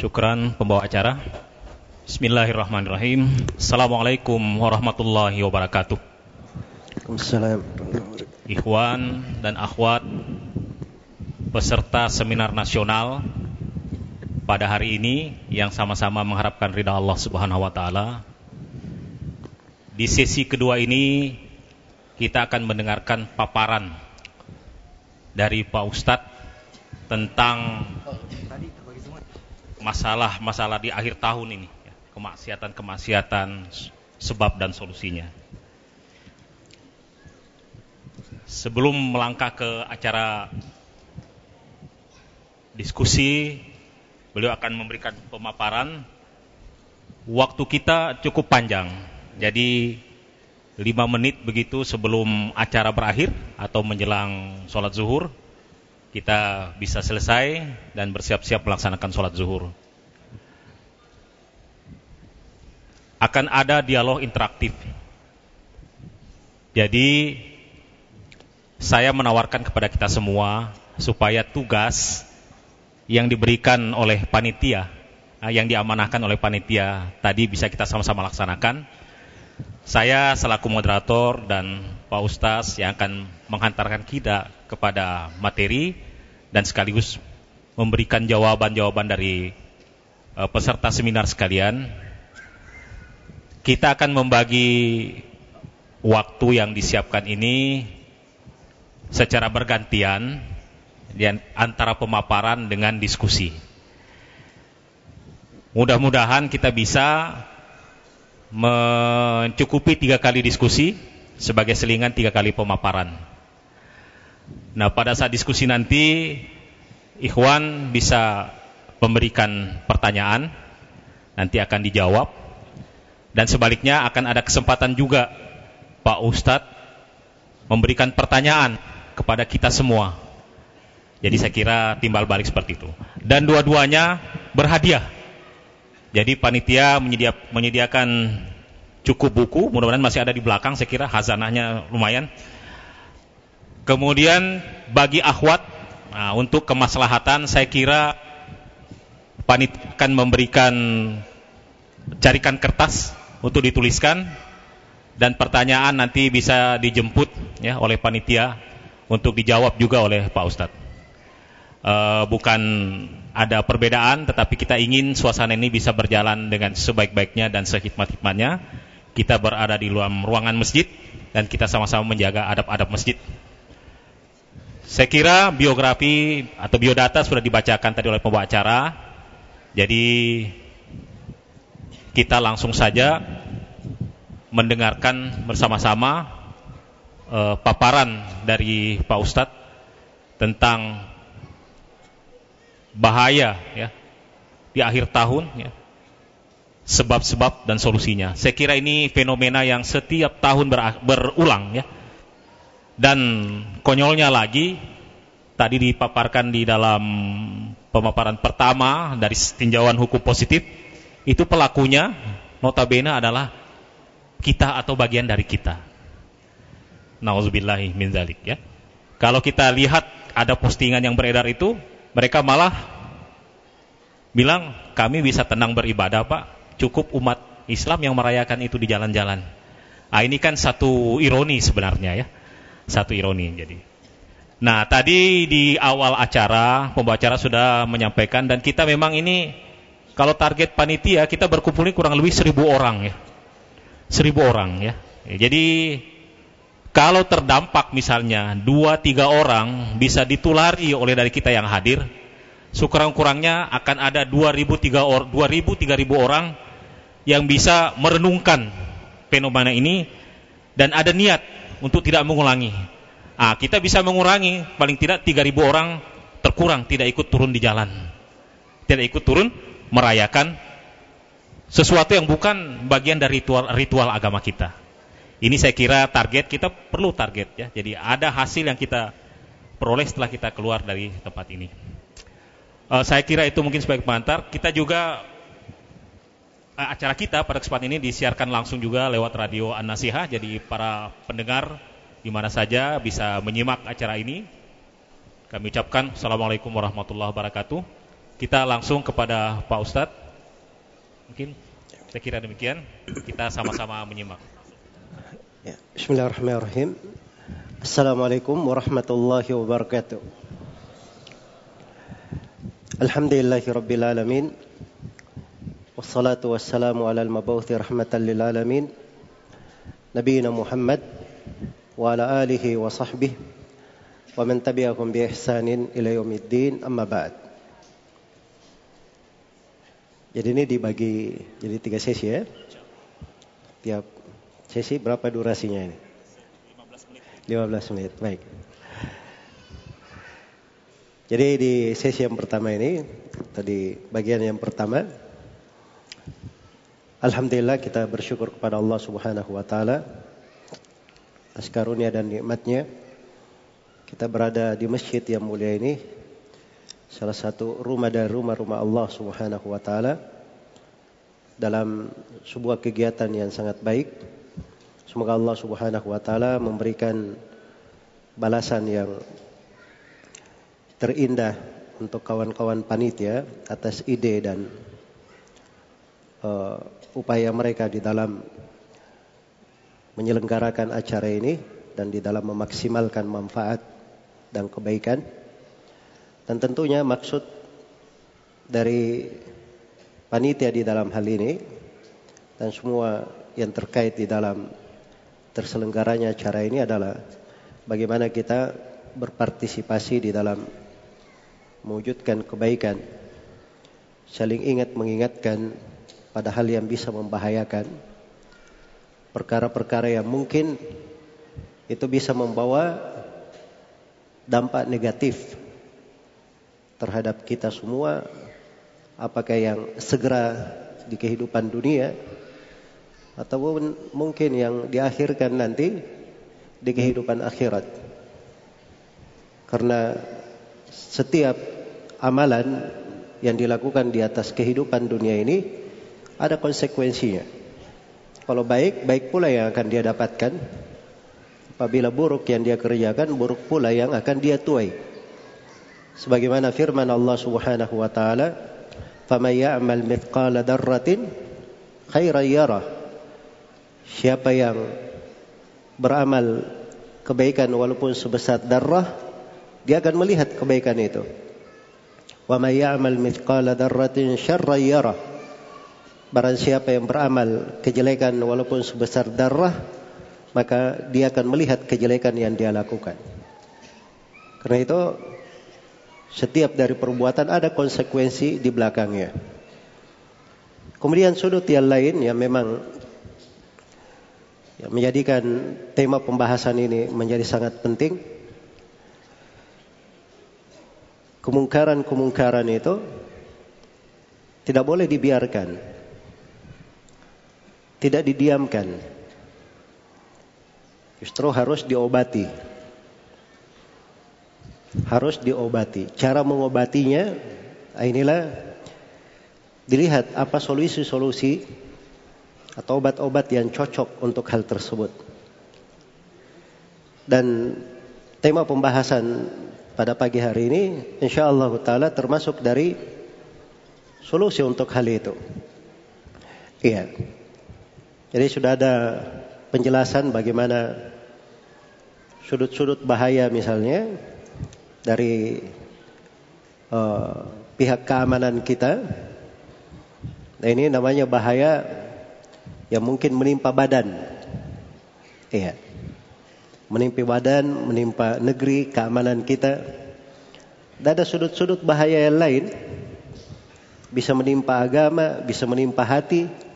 Syukran pembawa acara. Bismillahirrahmanirrahim. Assalamualaikum warahmatullahi wabarakatuh. Ikhwan dan akhwat peserta seminar nasional pada hari ini yang sama-sama mengharapkan ridha Allah Subhanahu wa taala. Di sesi kedua ini kita akan mendengarkan paparan dari Pak Ustadz tentang masalah-masalah di akhir tahun ini, kemaksiatan-kemaksiatan, sebab dan solusinya. Sebelum melangkah ke acara diskusi, beliau akan memberikan pemaparan. Waktu kita cukup panjang, jadi lima menit begitu sebelum acara berakhir atau menjelang sholat zuhur, kita bisa selesai dan bersiap-siap melaksanakan sholat zuhur. Akan ada dialog interaktif. Jadi saya menawarkan kepada kita semua supaya tugas yang diberikan oleh panitia, eh, yang diamanahkan oleh panitia tadi bisa kita sama-sama laksanakan. Saya selaku moderator dan Pak Ustaz yang akan menghantarkan kita kepada materi dan sekaligus memberikan jawaban-jawaban dari uh, peserta seminar sekalian. Kita akan membagi waktu yang disiapkan ini secara bergantian antara pemaparan dengan diskusi. Mudah-mudahan kita bisa mencukupi tiga kali diskusi sebagai selingan tiga kali pemaparan. Nah pada saat diskusi nanti Ikhwan bisa memberikan pertanyaan Nanti akan dijawab Dan sebaliknya akan ada kesempatan juga Pak Ustadz Memberikan pertanyaan kepada kita semua. Jadi saya kira timbal balik seperti itu. Dan dua-duanya berhadiah. Jadi panitia menyediakan cukup buku Mudah-mudahan masih ada di belakang Saya kira hazanahnya lumayan Kemudian bagi akhwat nah, untuk kemaslahatan saya kira panit akan memberikan carikan kertas untuk dituliskan dan pertanyaan nanti bisa dijemput ya oleh panitia untuk dijawab juga oleh Pak Ustadz. Uh, bukan ada perbedaan, tetapi kita ingin suasana ini bisa berjalan dengan sebaik-baiknya dan sehikmat-hikmatnya. Kita berada di luar ruangan masjid dan kita sama-sama menjaga adab-adab masjid. Saya kira biografi atau biodata sudah dibacakan tadi oleh pembawa acara. Jadi kita langsung saja mendengarkan bersama-sama uh, paparan dari Pak Ustadz tentang bahaya ya di akhir tahun ya sebab-sebab dan solusinya. Saya kira ini fenomena yang setiap tahun berulang ya dan konyolnya lagi, tadi dipaparkan di dalam pemaparan pertama dari tinjauan hukum positif, itu pelakunya notabene adalah kita atau bagian dari kita. Nauzubillahi min zalik ya. Kalau kita lihat ada postingan yang beredar itu, mereka malah bilang kami bisa tenang beribadah Pak, cukup umat Islam yang merayakan itu di jalan-jalan. Ah ini kan satu ironi sebenarnya ya satu ironi jadi. Nah, tadi di awal acara pembawa acara sudah menyampaikan dan kita memang ini kalau target panitia kita berkumpul ini kurang lebih seribu orang ya. Seribu orang ya. jadi kalau terdampak misalnya dua tiga orang bisa ditulari oleh dari kita yang hadir, sekurang-kurangnya akan ada dua ribu tiga dua ribu tiga ribu orang yang bisa merenungkan fenomena ini dan ada niat untuk tidak mengulangi. Ah, kita bisa mengurangi paling tidak 3000 orang terkurang tidak ikut turun di jalan. Tidak ikut turun merayakan sesuatu yang bukan bagian dari ritual ritual agama kita. Ini saya kira target kita perlu target ya. Jadi ada hasil yang kita peroleh setelah kita keluar dari tempat ini. Uh, saya kira itu mungkin sebagai pengantar. Kita juga acara kita pada kesempatan ini disiarkan langsung juga lewat radio An-Nasihah. Jadi para pendengar di mana saja bisa menyimak acara ini. Kami ucapkan Assalamualaikum warahmatullahi wabarakatuh. kita langsung kepada Pak Ustadz. Mungkin saya kira demikian. Kita sama-sama menyimak. Ya, Bismillahirrahmanirrahim. Assalamualaikum warahmatullahi wabarakatuh. Alhamdulillahi rabbil alamin. Wassalatu wassalamu ala al-mabawthi rahmatan lil alamin. Nabiina Muhammad wa ala alihi wa sahbihi wa man tabi'ahum bi ihsanin ila amma ba'd. Jadi ini dibagi jadi tiga sesi ya. Tiap sesi berapa durasinya ini? 15 menit. 15 menit, baik. Jadi di sesi yang pertama ini, tadi bagian yang pertama, Alhamdulillah kita bersyukur kepada Allah Subhanahu wa taala atas karunia dan nikmatnya kita berada di masjid yang mulia ini salah satu rumah dari rumah-rumah Allah Subhanahu wa taala dalam sebuah kegiatan yang sangat baik. Semoga Allah Subhanahu wa taala memberikan balasan yang terindah untuk kawan-kawan panitia atas ide dan uh, upaya mereka di dalam menyelenggarakan acara ini dan di dalam memaksimalkan manfaat dan kebaikan. Dan tentunya maksud dari panitia di dalam hal ini dan semua yang terkait di dalam terselenggaranya acara ini adalah bagaimana kita berpartisipasi di dalam mewujudkan kebaikan, saling ingat mengingatkan pada hal yang bisa membahayakan, perkara-perkara yang mungkin itu bisa membawa dampak negatif terhadap kita semua. Apakah yang segera di kehidupan dunia ataupun mungkin yang diakhirkan nanti di kehidupan akhirat. Karena setiap amalan yang dilakukan di atas kehidupan dunia ini ada konsekuensinya. Kalau baik baik pula yang akan dia dapatkan. Apabila buruk yang dia kerjakan buruk pula yang akan dia tuai. Sebagaimana firman Allah Subhanahu wa taala faman ya'mal mithqala dzarratin khairan siapa yang beramal kebaikan walaupun sebesar darah dia akan melihat kebaikan itu. Wa may ya'mal mithqala dzarratin syarran yarah barang siapa yang beramal kejelekan walaupun sebesar darah maka dia akan melihat kejelekan yang dia lakukan karena itu setiap dari perbuatan ada konsekuensi di belakangnya. Kemudian sudut yang lain yang memang yang menjadikan tema pembahasan ini menjadi sangat penting. Kemungkaran-kemungkaran itu tidak boleh dibiarkan. Tidak didiamkan. Justru harus diobati harus diobati. Cara mengobatinya ah, inilah dilihat apa solusi-solusi atau obat-obat yang cocok untuk hal tersebut. Dan tema pembahasan pada pagi hari ini insyaallah taala termasuk dari solusi untuk hal itu. Iya. Jadi sudah ada penjelasan bagaimana sudut-sudut bahaya misalnya dari uh, pihak keamanan kita. Nah ini namanya bahaya yang mungkin menimpa badan. Iya. Menimpa badan, menimpa negeri, keamanan kita. Dan ada sudut-sudut bahaya yang lain. Bisa menimpa agama, bisa menimpa hati.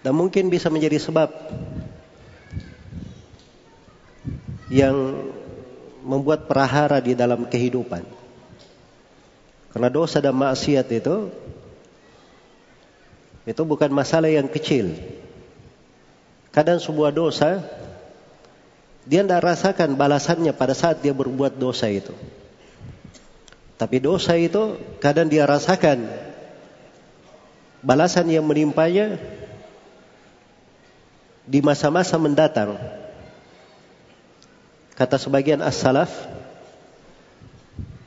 Dan mungkin bisa menjadi sebab yang membuat perahara di dalam kehidupan. Karena dosa dan maksiat itu itu bukan masalah yang kecil. Kadang sebuah dosa dia tidak rasakan balasannya pada saat dia berbuat dosa itu. Tapi dosa itu kadang dia rasakan balasan yang menimpanya di masa-masa mendatang. Kata sebagian as-salaf,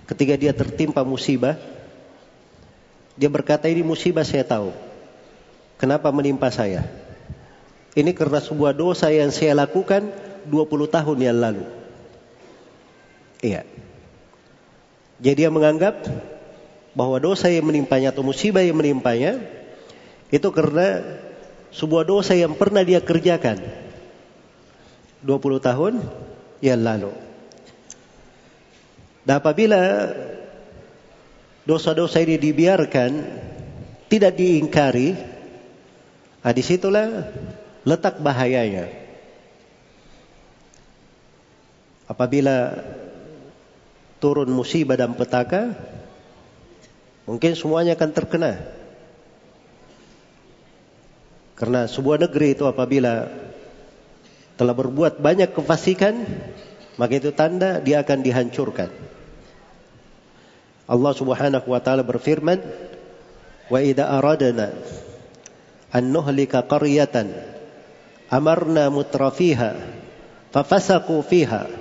ketika dia tertimpa musibah, dia berkata ini musibah saya tahu. Kenapa menimpa saya? Ini karena sebuah dosa yang saya lakukan 20 tahun yang lalu. Iya. Jadi dia menganggap bahwa dosa yang menimpanya atau musibah yang menimpanya itu karena sebuah dosa yang pernah dia kerjakan 20 tahun yang lalu. Dan apabila dosa-dosa ini dibiarkan, tidak diingkari, nah di situlah letak bahayanya. Apabila turun musibah dan petaka, mungkin semuanya akan terkena. Karena sebuah negeri itu apabila telah berbuat banyak kefasikan, maka itu tanda dia akan dihancurkan. Allah Subhanahu wa taala berfirman, "Wa idza aradna an nuhlika qaryatan amarna mutrafiha fafasaqu fiha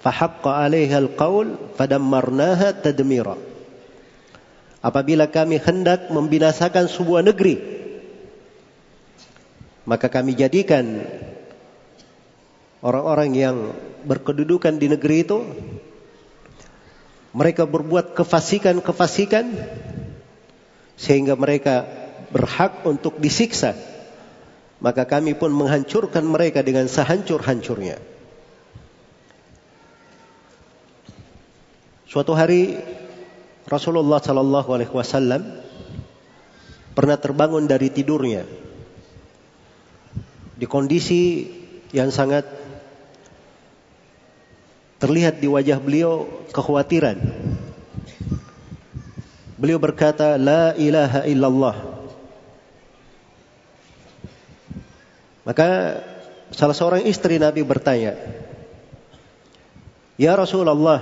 fahaqqa 'alaiha al-qaul fadammarnaha tadmira." Apabila kami hendak membinasakan sebuah negeri, maka kami jadikan orang-orang yang berkedudukan di negeri itu mereka berbuat kefasikan-kefasikan sehingga mereka berhak untuk disiksa. Maka kami pun menghancurkan mereka dengan sehancur-hancurnya. Suatu hari Rasulullah Sallallahu Alaihi Wasallam pernah terbangun dari tidurnya di kondisi yang sangat Terlihat di wajah beliau kekhawatiran. Beliau berkata, La ilaha illallah. Maka salah seorang istri Nabi bertanya, Ya Rasulullah,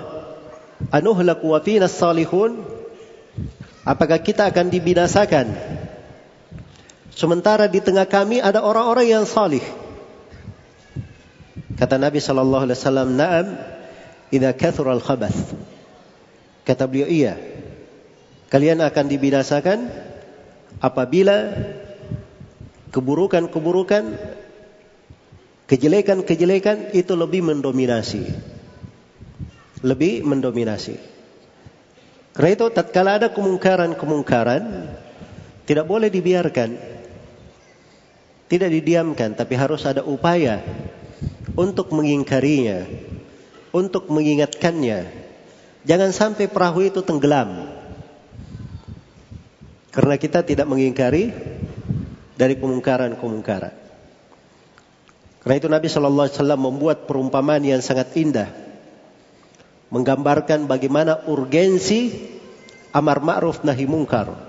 anuhlaku wa fina salihun? Apakah kita akan dibinasakan? Sementara di tengah kami ada orang-orang yang salih. Kata Nabi sallallahu alaihi wasallam, "Na'am, idza kathura al-khabath. Kata beliau, iya. Kalian akan dibinasakan apabila keburukan-keburukan, kejelekan-kejelekan itu lebih mendominasi. Lebih mendominasi. Karena itu tatkala ada kemungkaran-kemungkaran tidak boleh dibiarkan. Tidak didiamkan, tapi harus ada upaya untuk mengingkarinya, untuk mengingatkannya. Jangan sampai perahu itu tenggelam. Karena kita tidak mengingkari dari kemungkaran-kemungkaran. Karena itu Nabi Shallallahu Alaihi Wasallam membuat perumpamaan yang sangat indah, menggambarkan bagaimana urgensi amar ma'ruf nahi mungkar,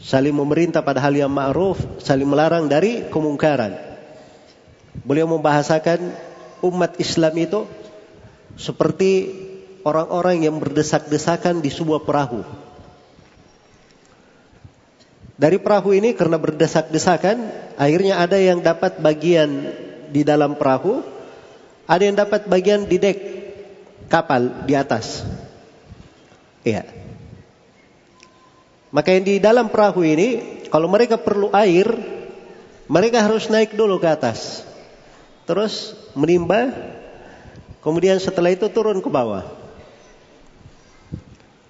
saling memerintah pada hal yang ma'ruf, saling melarang dari kemungkaran. Beliau membahasakan umat Islam itu seperti orang-orang yang berdesak-desakan di sebuah perahu. Dari perahu ini karena berdesak-desakan, akhirnya ada yang dapat bagian di dalam perahu, ada yang dapat bagian di dek kapal di atas. Iya. Maka yang di dalam perahu ini, kalau mereka perlu air, mereka harus naik dulu ke atas. Terus menimba Kemudian setelah itu turun ke bawah.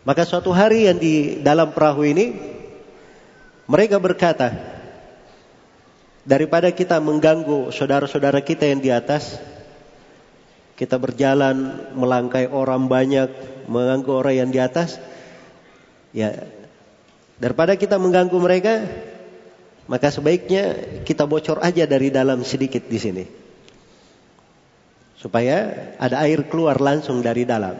Maka suatu hari yang di dalam perahu ini mereka berkata, daripada kita mengganggu saudara-saudara kita yang di atas, kita berjalan melangkai orang banyak, mengganggu orang yang di atas, ya daripada kita mengganggu mereka, maka sebaiknya kita bocor aja dari dalam sedikit di sini supaya ada air keluar langsung dari dalam.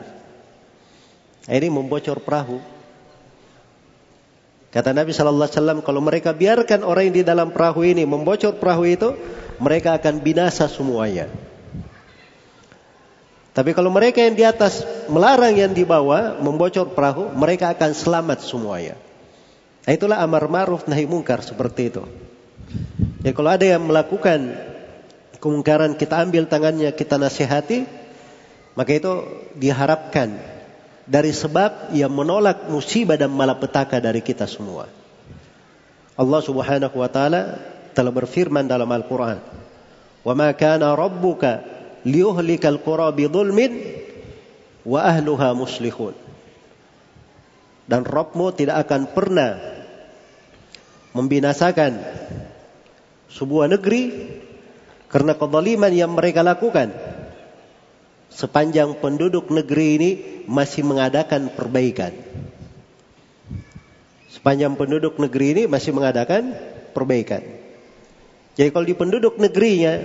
Ini membocor perahu. Kata Nabi Shallallahu Alaihi Wasallam, kalau mereka biarkan orang yang di dalam perahu ini membocor perahu itu, mereka akan binasa semuanya. Tapi kalau mereka yang di atas melarang yang di bawah membocor perahu, mereka akan selamat semuanya. Nah, itulah amar ma'ruf nahi mungkar seperti itu. Ya kalau ada yang melakukan kemungkaran kita ambil tangannya, kita nasihati, maka itu diharapkan dari sebab yang menolak musibah dan malapetaka dari kita semua. Allah Subhanahu wa taala telah berfirman dalam Al-Qur'an, "Wa ma kana rabbuka liyuhlikal qura bidzulmin wa ahluha muslihun." Dan Rabbmu tidak akan pernah membinasakan sebuah negeri karena kezaliman yang mereka lakukan sepanjang penduduk negeri ini masih mengadakan perbaikan. Sepanjang penduduk negeri ini masih mengadakan perbaikan. Jadi kalau di penduduk negerinya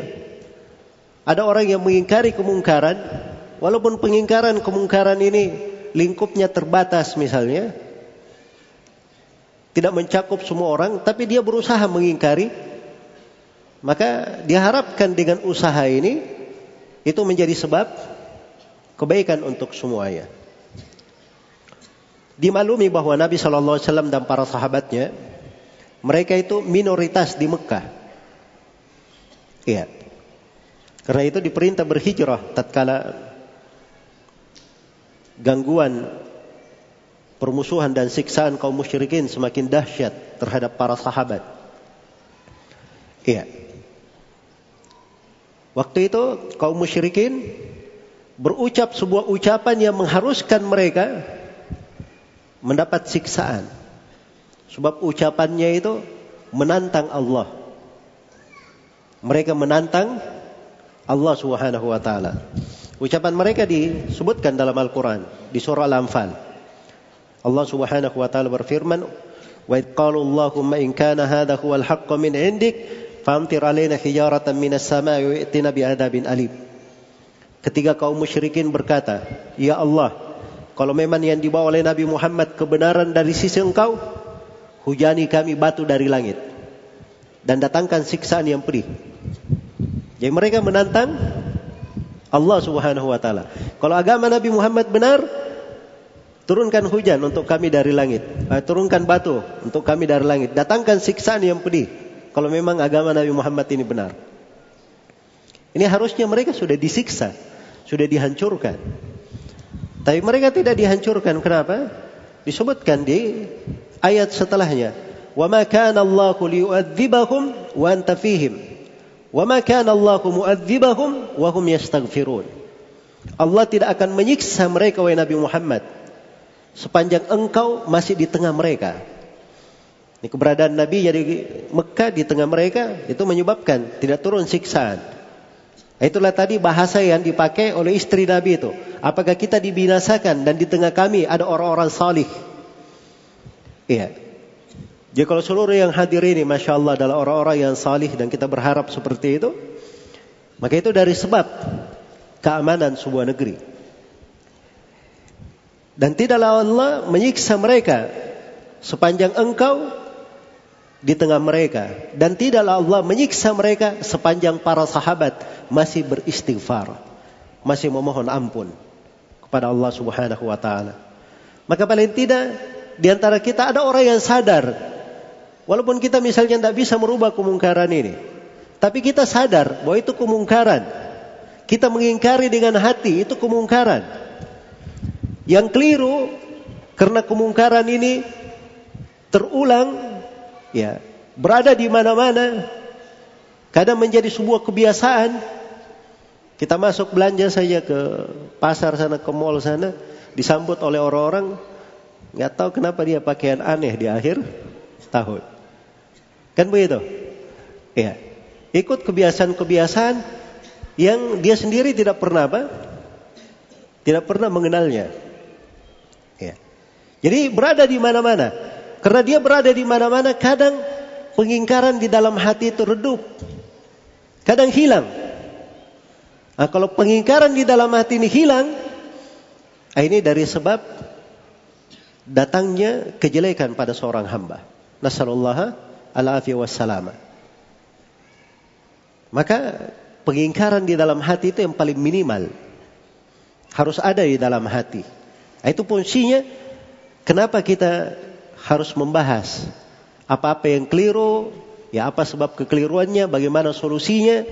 ada orang yang mengingkari kemungkaran, walaupun pengingkaran kemungkaran ini lingkupnya terbatas misalnya, tidak mencakup semua orang, tapi dia berusaha mengingkari, maka diharapkan dengan usaha ini itu menjadi sebab kebaikan untuk semuanya. Dimaklumi bahwa Nabi Shallallahu Alaihi Wasallam dan para sahabatnya mereka itu minoritas di Mekah. Iya. Karena itu diperintah berhijrah tatkala gangguan permusuhan dan siksaan kaum musyrikin semakin dahsyat terhadap para sahabat. Iya. Waktu itu kaum musyrikin berucap sebuah ucapan yang mengharuskan mereka mendapat siksaan. Sebab ucapannya itu menantang Allah. Mereka menantang Allah Subhanahu wa taala. Ucapan mereka disebutkan dalam Al-Qur'an di surah Al-Anfal. Allah Subhanahu wa taala berfirman, "Wa id qalu Allahumma in kana hadha huwal haqqu min 'indik, famtir 'alaina hijaratan minas sama'i wa bi'adabin alim." Ketika kaum musyrikin berkata, Ya Allah, kalau memang yang dibawa oleh Nabi Muhammad kebenaran dari sisi engkau, hujani kami batu dari langit. Dan datangkan siksaan yang pedih. Jadi mereka menantang Allah subhanahu wa ta'ala. Kalau agama Nabi Muhammad benar, turunkan hujan untuk kami dari langit. Eh, turunkan batu untuk kami dari langit. Datangkan siksaan yang pedih. Kalau memang agama Nabi Muhammad ini benar. Ini harusnya mereka sudah disiksa, sudah dihancurkan. Tapi mereka tidak dihancurkan. Kenapa? Disebutkan di ayat setelahnya. وَمَا كَانَ اللَّهُ لِيُؤَذِّبَهُمْ وَأَنْتَ فِيهِمْ وَمَا كَانَ اللَّهُ مُؤَذِّبَهُمْ وَهُمْ يَسْتَغْفِرُونَ Allah tidak akan menyiksa mereka wahai Nabi Muhammad sepanjang engkau masih di tengah mereka. Ini keberadaan Nabi jadi Mekah di tengah mereka itu menyebabkan tidak turun siksaan. Itulah tadi bahasa yang dipakai oleh istri Nabi itu. Apakah kita dibinasakan dan di tengah kami ada orang-orang salih? Iya. Jadi kalau seluruh yang hadir ini Masya Allah adalah orang-orang yang salih dan kita berharap seperti itu. Maka itu dari sebab keamanan sebuah negeri. Dan tidaklah Allah menyiksa mereka sepanjang engkau di tengah mereka dan tidaklah Allah menyiksa mereka sepanjang para sahabat masih beristighfar, masih memohon ampun kepada Allah Subhanahu wa taala. Maka paling tidak di antara kita ada orang yang sadar walaupun kita misalnya tidak bisa merubah kemungkaran ini, tapi kita sadar bahwa itu kemungkaran. Kita mengingkari dengan hati itu kemungkaran. Yang keliru karena kemungkaran ini terulang ya berada di mana-mana kadang menjadi sebuah kebiasaan. Kita masuk belanja saja ke pasar sana ke mall sana disambut oleh orang-orang nggak tahu kenapa dia pakaian aneh di akhir tahun. Kan begitu? Ya ikut kebiasaan-kebiasaan yang dia sendiri tidak pernah apa? Tidak pernah mengenalnya. ya jadi berada di mana-mana karena dia berada di mana-mana, kadang pengingkaran di dalam hati itu redup. Kadang hilang. Nah, kalau pengingkaran di dalam hati ini hilang, nah ini dari sebab datangnya kejelekan pada seorang hamba. Nasallallahu ala wassalama. Maka pengingkaran di dalam hati itu yang paling minimal. Harus ada di dalam hati. Nah, itu fungsinya kenapa kita harus membahas apa-apa yang keliru, ya apa sebab kekeliruannya, bagaimana solusinya,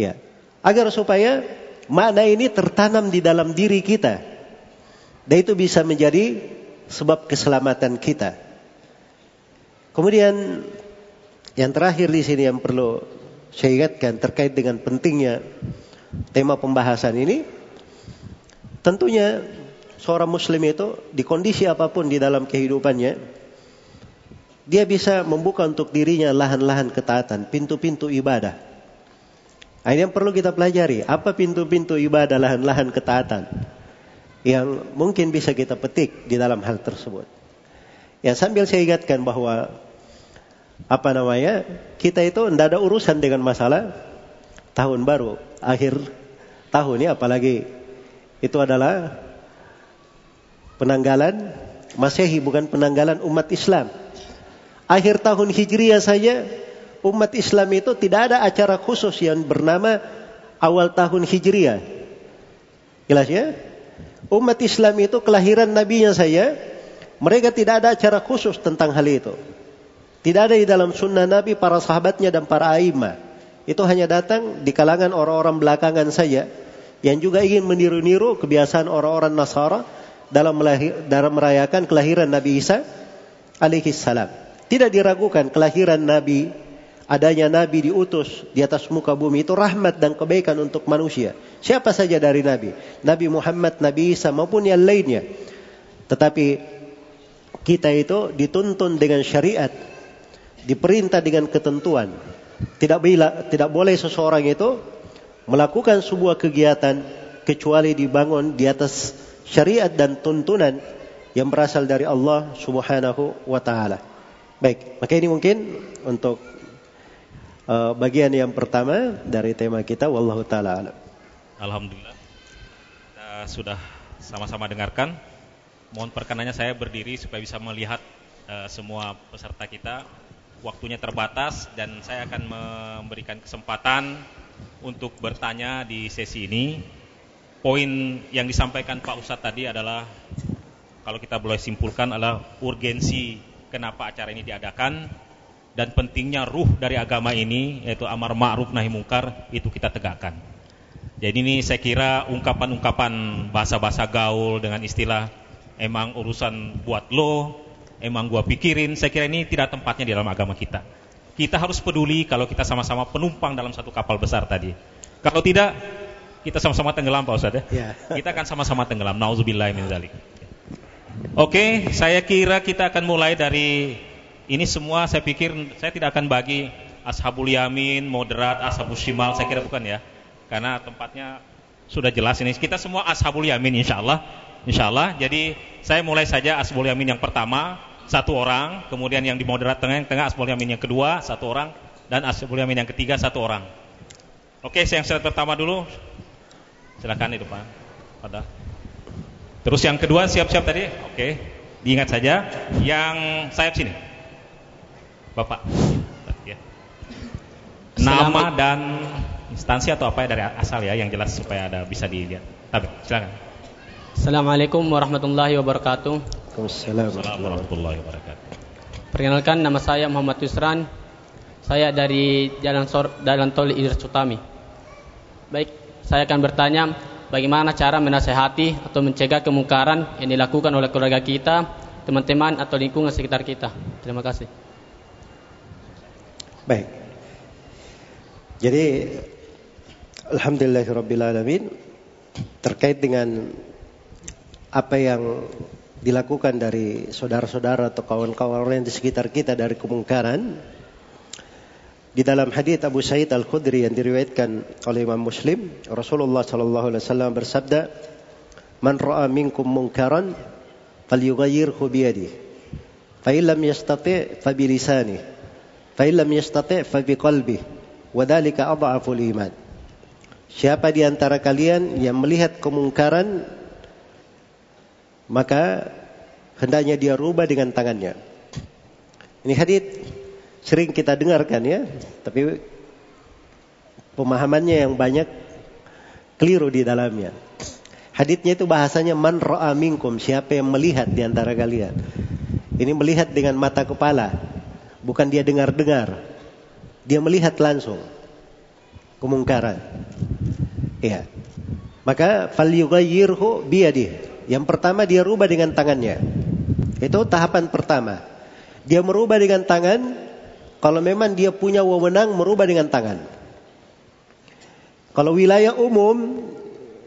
ya agar supaya makna ini tertanam di dalam diri kita. Dan itu bisa menjadi sebab keselamatan kita. Kemudian yang terakhir di sini yang perlu saya ingatkan terkait dengan pentingnya tema pembahasan ini, tentunya seorang muslim itu di kondisi apa pun di dalam kehidupannya, dia bisa membuka untuk dirinya lahan-lahan ketaatan, pintu-pintu ibadah. Nah, ini yang perlu kita pelajari, apa pintu-pintu ibadah, lahan-lahan ketaatan yang mungkin bisa kita petik di dalam hal tersebut. Ya sambil saya ingatkan bahwa apa namanya kita itu tidak ada urusan dengan masalah tahun baru akhir tahun ini apalagi itu adalah penanggalan Masehi bukan penanggalan umat Islam. Akhir tahun Hijriah saja umat Islam itu tidak ada acara khusus yang bernama awal tahun Hijriah. Jelas ya? Umat Islam itu kelahiran nabinya saja mereka tidak ada acara khusus tentang hal itu. Tidak ada di dalam sunnah Nabi para sahabatnya dan para aima. Itu hanya datang di kalangan orang-orang belakangan saja yang juga ingin meniru-niru kebiasaan orang-orang Nasara dalam, melahir, dalam merayakan kelahiran Nabi Isa alaihi salam. Tidak diragukan kelahiran Nabi, adanya Nabi diutus di atas muka bumi itu rahmat dan kebaikan untuk manusia. Siapa saja dari Nabi, Nabi Muhammad, Nabi Isa maupun yang lainnya. Tetapi kita itu dituntun dengan syariat diperintah dengan ketentuan. Tidak bila, tidak boleh seseorang itu melakukan sebuah kegiatan kecuali dibangun di atas syariat dan tuntunan yang berasal dari Allah Subhanahu wa taala. Baik, maka ini mungkin untuk uh, bagian yang pertama dari tema kita wallahu taala Alhamdulillah. Kita sudah sama-sama dengarkan. Mohon perkenannya saya berdiri supaya bisa melihat uh, semua peserta kita waktunya terbatas dan saya akan memberikan kesempatan untuk bertanya di sesi ini. Poin yang disampaikan Pak Ustadz tadi adalah kalau kita boleh simpulkan adalah urgensi kenapa acara ini diadakan dan pentingnya ruh dari agama ini yaitu amar ma'ruf nahi mungkar itu kita tegakkan. Jadi ini saya kira ungkapan-ungkapan bahasa-bahasa gaul dengan istilah emang urusan buat lo, emang gua pikirin, saya kira ini tidak tempatnya di dalam agama kita. Kita harus peduli kalau kita sama-sama penumpang dalam satu kapal besar tadi. Kalau tidak, kita sama-sama tenggelam Pak Ustaz ya. ya. Kita akan sama-sama tenggelam. Nauzubillah min dzalik. Oke, saya kira kita akan mulai dari ini semua saya pikir saya tidak akan bagi ashabul yamin, moderat, ashabul shimal, saya kira bukan ya. Karena tempatnya sudah jelas ini. Kita semua ashabul yamin insyaallah. Insyaallah. Jadi saya mulai saja asbul yamin yang pertama satu orang, kemudian yang di moderat tengah yang tengah asbul yamin yang kedua satu orang dan asbul yamin yang ketiga satu orang. Oke, saya yang slide pertama dulu. Silakan itu Pak. Pada. Terus yang kedua siap-siap tadi. Oke. Diingat saja yang sayap sini. Bapak. Ya. Nama dan instansi atau apa ya dari asal ya yang jelas supaya ada bisa dilihat. Tapi silakan. Assalamualaikum warahmatullahi wabarakatuh. Waalaikumsalam warahmatullahi wabarakatuh. Perkenalkan nama saya Muhammad Yusran. Saya dari Jalan Sor, Jalan Tol Idris Utami. Baik, saya akan bertanya bagaimana cara menasehati atau mencegah kemungkaran yang dilakukan oleh keluarga kita, teman-teman atau lingkungan sekitar kita. Terima kasih. Baik. Jadi alhamdulillahirabbil alamin terkait dengan apa yang dilakukan dari saudara-saudara atau kawan-kawan yang di sekitar kita dari kemungkaran di dalam hadis Abu Sa'id Al-Khudri yang diriwayatkan oleh Imam Muslim Rasulullah sallallahu alaihi wasallam bersabda Man ra'a minkum munkaran falyughayyirhu bi yadihi fa illam yastati' fa bi lisanihi. Fa illam yastati' fa bi qalbihi. Wa iman. Siapa di antara kalian yang melihat kemungkaran maka hendaknya dia rubah dengan tangannya. Ini hadis sering kita dengarkan ya, tapi pemahamannya yang banyak keliru di dalamnya. Haditnya itu bahasanya man ra'a minkum, siapa yang melihat di antara kalian. Ini melihat dengan mata kepala, bukan dia dengar-dengar. Dia melihat langsung kemungkaran. Ya. Maka falyughayyirhu biyadihi Yang pertama dia rubah dengan tangannya. Itu tahapan pertama. Dia merubah dengan tangan kalau memang dia punya wewenang merubah dengan tangan. Kalau wilayah umum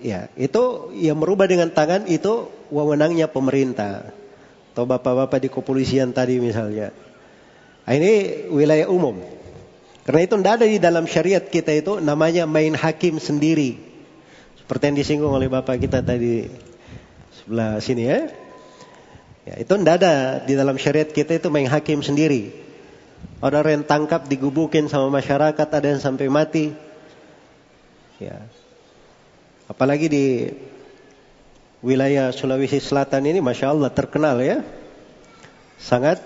ya itu yang merubah dengan tangan itu wewenangnya pemerintah atau bapak-bapak di kepolisian tadi misalnya. Nah, ini wilayah umum. Karena itu tidak ada di dalam syariat kita itu namanya main hakim sendiri. Seperti yang disinggung oleh bapak kita tadi sebelah sini ya. Ya, itu tidak ada di dalam syariat kita itu main hakim sendiri. Ada yang tangkap digubukin sama masyarakat, ada yang sampai mati. Ya. Apalagi di wilayah Sulawesi Selatan ini, masya Allah terkenal ya, sangat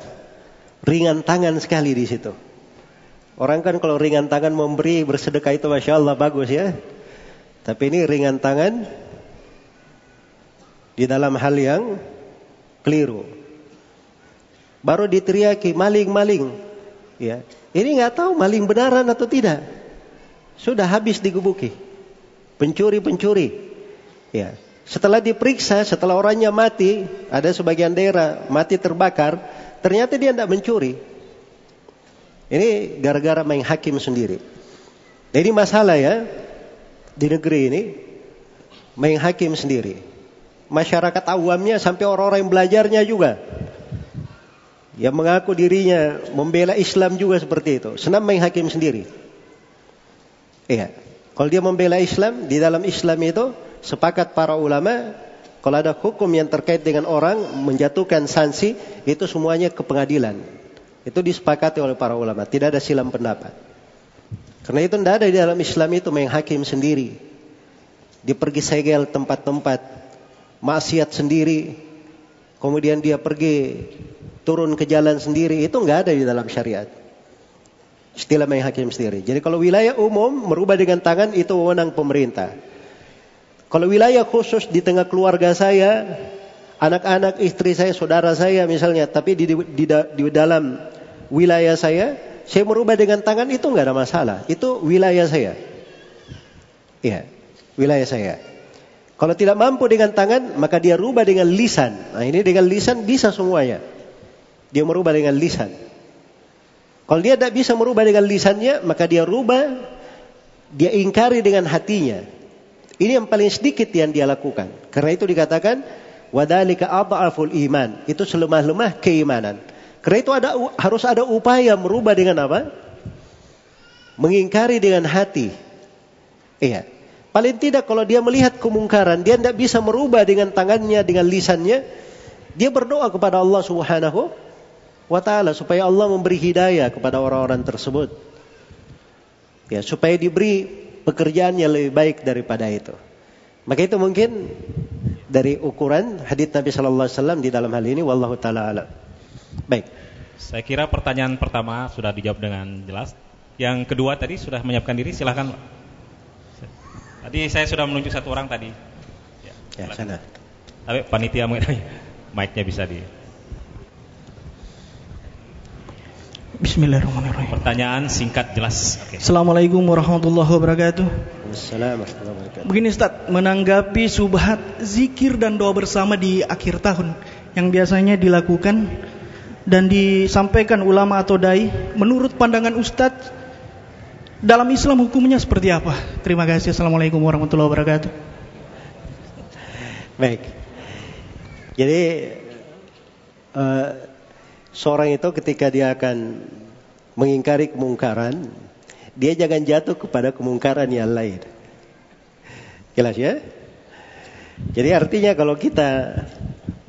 ringan tangan sekali di situ. Orang kan kalau ringan tangan memberi bersedekah itu masya Allah bagus ya. Tapi ini ringan tangan di dalam hal yang keliru. Baru diteriaki maling-maling. Ya. Ini nggak tahu maling benaran atau tidak. Sudah habis digubuki. Pencuri-pencuri. Ya. Setelah diperiksa, setelah orangnya mati, ada sebagian daerah mati terbakar, ternyata dia tidak mencuri. Ini gara-gara main hakim sendiri. Jadi masalah ya di negeri ini main hakim sendiri masyarakat awamnya sampai orang-orang yang belajarnya juga. Yang mengaku dirinya membela Islam juga seperti itu. Senam main hakim sendiri. Iya. Kalau dia membela Islam, di dalam Islam itu sepakat para ulama kalau ada hukum yang terkait dengan orang menjatuhkan sanksi itu semuanya ke pengadilan. Itu disepakati oleh para ulama, tidak ada silam pendapat. Karena itu tidak ada di dalam Islam itu main hakim sendiri. Dia pergi segel tempat-tempat maksiat sendiri, kemudian dia pergi turun ke jalan sendiri, itu nggak ada di dalam syariat. Istilah main hakim sendiri. Jadi kalau wilayah umum merubah dengan tangan itu wewenang pemerintah. Kalau wilayah khusus di tengah keluarga saya, anak-anak, istri saya, saudara saya misalnya, tapi di, di, di, dalam wilayah saya, saya merubah dengan tangan itu nggak ada masalah. Itu wilayah saya. Iya, wilayah saya. Kalau tidak mampu dengan tangan, maka dia rubah dengan lisan. Nah ini dengan lisan bisa semuanya. Dia merubah dengan lisan. Kalau dia tidak bisa merubah dengan lisannya, maka dia rubah, dia ingkari dengan hatinya. Ini yang paling sedikit yang dia lakukan. Karena itu dikatakan, wadalika adhaful iman. Itu selemah-lemah keimanan. Karena itu ada harus ada upaya merubah dengan apa? Mengingkari dengan hati. Iya. Paling tidak kalau dia melihat kemungkaran, dia tidak bisa merubah dengan tangannya, dengan lisannya. Dia berdoa kepada Allah Subhanahu wa taala supaya Allah memberi hidayah kepada orang-orang tersebut. Ya, supaya diberi pekerjaan yang lebih baik daripada itu. Maka itu mungkin dari ukuran hadits Nabi sallallahu alaihi wasallam di dalam hal ini wallahu taala alam. Baik. Saya kira pertanyaan pertama sudah dijawab dengan jelas. Yang kedua tadi sudah menyiapkan diri silahkan Tadi saya sudah menunjuk satu orang tadi. Ya, ya sana. Tapi panitia mic-nya bisa di. Bismillahirrahmanirrahim. Pertanyaan singkat jelas. Okay. Assalamualaikum warahmatullahi wabarakatuh. Assalamualaikum Begini Ustaz, menanggapi subhat zikir dan doa bersama di akhir tahun yang biasanya dilakukan dan disampaikan ulama atau dai, menurut pandangan Ustadz dalam Islam hukumnya seperti apa? Terima kasih. Assalamualaikum warahmatullahi wabarakatuh. Baik. Jadi uh, seorang itu ketika dia akan mengingkari kemungkaran, dia jangan jatuh kepada kemungkaran yang lain. Jelas ya? Jadi artinya kalau kita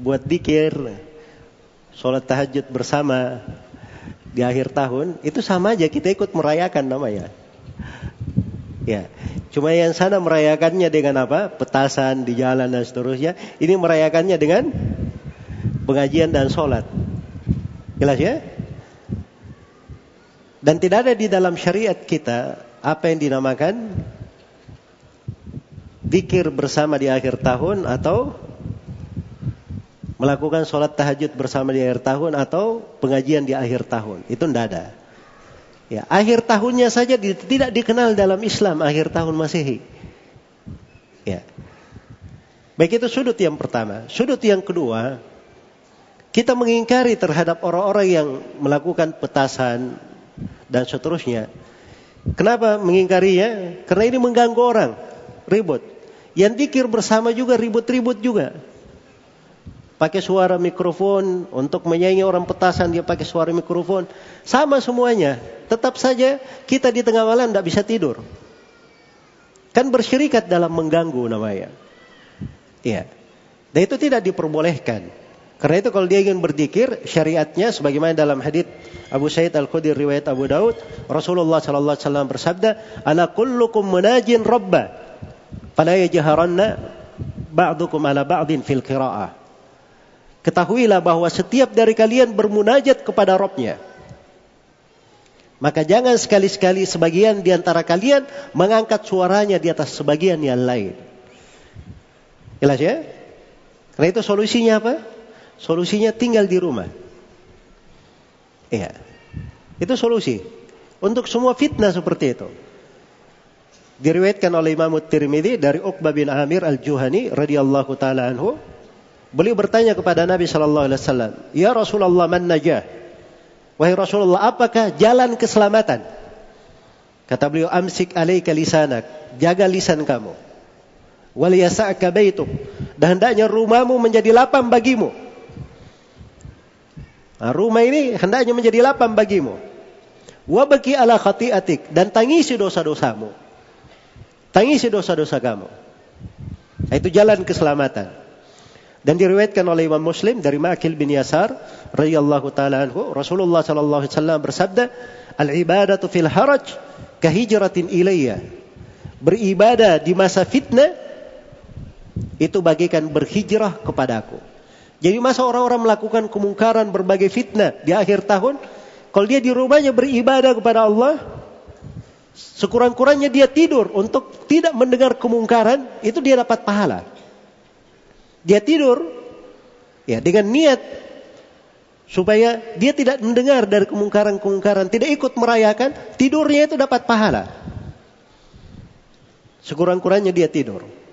buat dikir, sholat tahajud bersama di akhir tahun, itu sama aja kita ikut merayakan namanya. Ya, cuma yang sana merayakannya dengan apa? Petasan di jalan dan seterusnya. Ini merayakannya dengan pengajian dan sholat. Jelas ya? Dan tidak ada di dalam syariat kita apa yang dinamakan dikir bersama di akhir tahun atau melakukan sholat tahajud bersama di akhir tahun atau pengajian di akhir tahun. Itu tidak ada. Ya, akhir tahunnya saja tidak dikenal dalam Islam akhir tahun Masehi. Ya. Baik itu sudut yang pertama. Sudut yang kedua, kita mengingkari terhadap orang-orang yang melakukan petasan dan seterusnya. Kenapa mengingkarinya? Karena ini mengganggu orang, ribut. Yang dikir bersama juga ribut-ribut juga. Pakai suara mikrofon untuk menyanyi orang petasan dia pakai suara mikrofon. Sama semuanya. Tetap saja kita di tengah malam tidak bisa tidur. Kan bersyirikat dalam mengganggu namanya. Iya. Dan itu tidak diperbolehkan. Karena itu kalau dia ingin berzikir, syariatnya sebagaimana dalam hadis Abu Sa'id Al-Khudri riwayat Abu Daud, Rasulullah sallallahu alaihi wasallam bersabda, "Ala kullukum munajin rabba, fala yajharanna ba'dukum ala ba'din fil qira'ah." Ketahuilah bahwa setiap dari kalian bermunajat kepada Robnya. Maka jangan sekali-sekali sebagian di antara kalian mengangkat suaranya di atas sebagian yang lain. Jelas ya? Karena itu solusinya apa? Solusinya tinggal di rumah. Iya. Itu solusi. Untuk semua fitnah seperti itu. Diriwayatkan oleh Imam Tirmidzi dari Uqbah bin Amir Al-Juhani radhiyallahu taala anhu. Beliau bertanya kepada Nabi sallallahu alaihi wasallam, "Ya Rasulullah, man najah?" Wahai Rasulullah, apakah jalan keselamatan? Kata beliau, "Amsik alaika lisanak." Jaga lisan kamu wal yasa'ka baituk dan hendaknya rumahmu menjadi lapang bagimu. Nah, rumah ini hendaknya menjadi lapang bagimu. Wa baki ala khati'atik dan tangisi dosa-dosamu. Tangisi dosa-dosa kamu. Nah, itu jalan keselamatan. Dan diriwayatkan oleh Imam Muslim dari Ma'kil bin Yasar radhiyallahu taala anhu, Rasulullah sallallahu alaihi wasallam bersabda, "Al-ibadatu fil haraj kahijratin ilayya." Beribadah di masa fitnah itu bagikan berhijrah kepadaku. Jadi masa orang-orang melakukan kemungkaran berbagai fitnah di akhir tahun, kalau dia di rumahnya beribadah kepada Allah, sekurang-kurangnya dia tidur untuk tidak mendengar kemungkaran, itu dia dapat pahala. Dia tidur ya dengan niat supaya dia tidak mendengar dari kemungkaran-kemungkaran, tidak ikut merayakan, tidurnya itu dapat pahala. Sekurang-kurangnya dia tidur.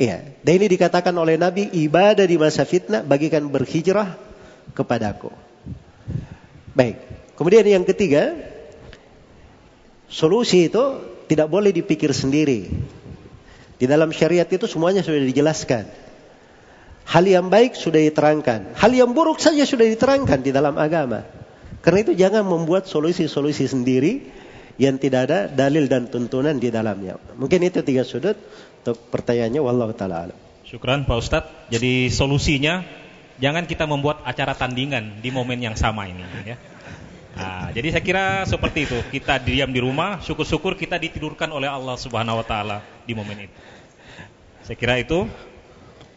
Iya, dan ini dikatakan oleh Nabi ibadah di masa fitnah bagikan berhijrah kepadaku. Baik. Kemudian yang ketiga, solusi itu tidak boleh dipikir sendiri. Di dalam syariat itu semuanya sudah dijelaskan. Hal yang baik sudah diterangkan, hal yang buruk saja sudah diterangkan di dalam agama. Karena itu jangan membuat solusi-solusi sendiri yang tidak ada dalil dan tuntunan di dalamnya. Mungkin itu tiga sudut untuk pertanyaannya wallahu taala alam. Syukran Pak Ustadz. Jadi solusinya jangan kita membuat acara tandingan di momen yang sama ini ya. Nah, jadi saya kira seperti itu. Kita diam di rumah, syukur-syukur kita ditidurkan oleh Allah Subhanahu wa taala di momen itu. Saya kira itu.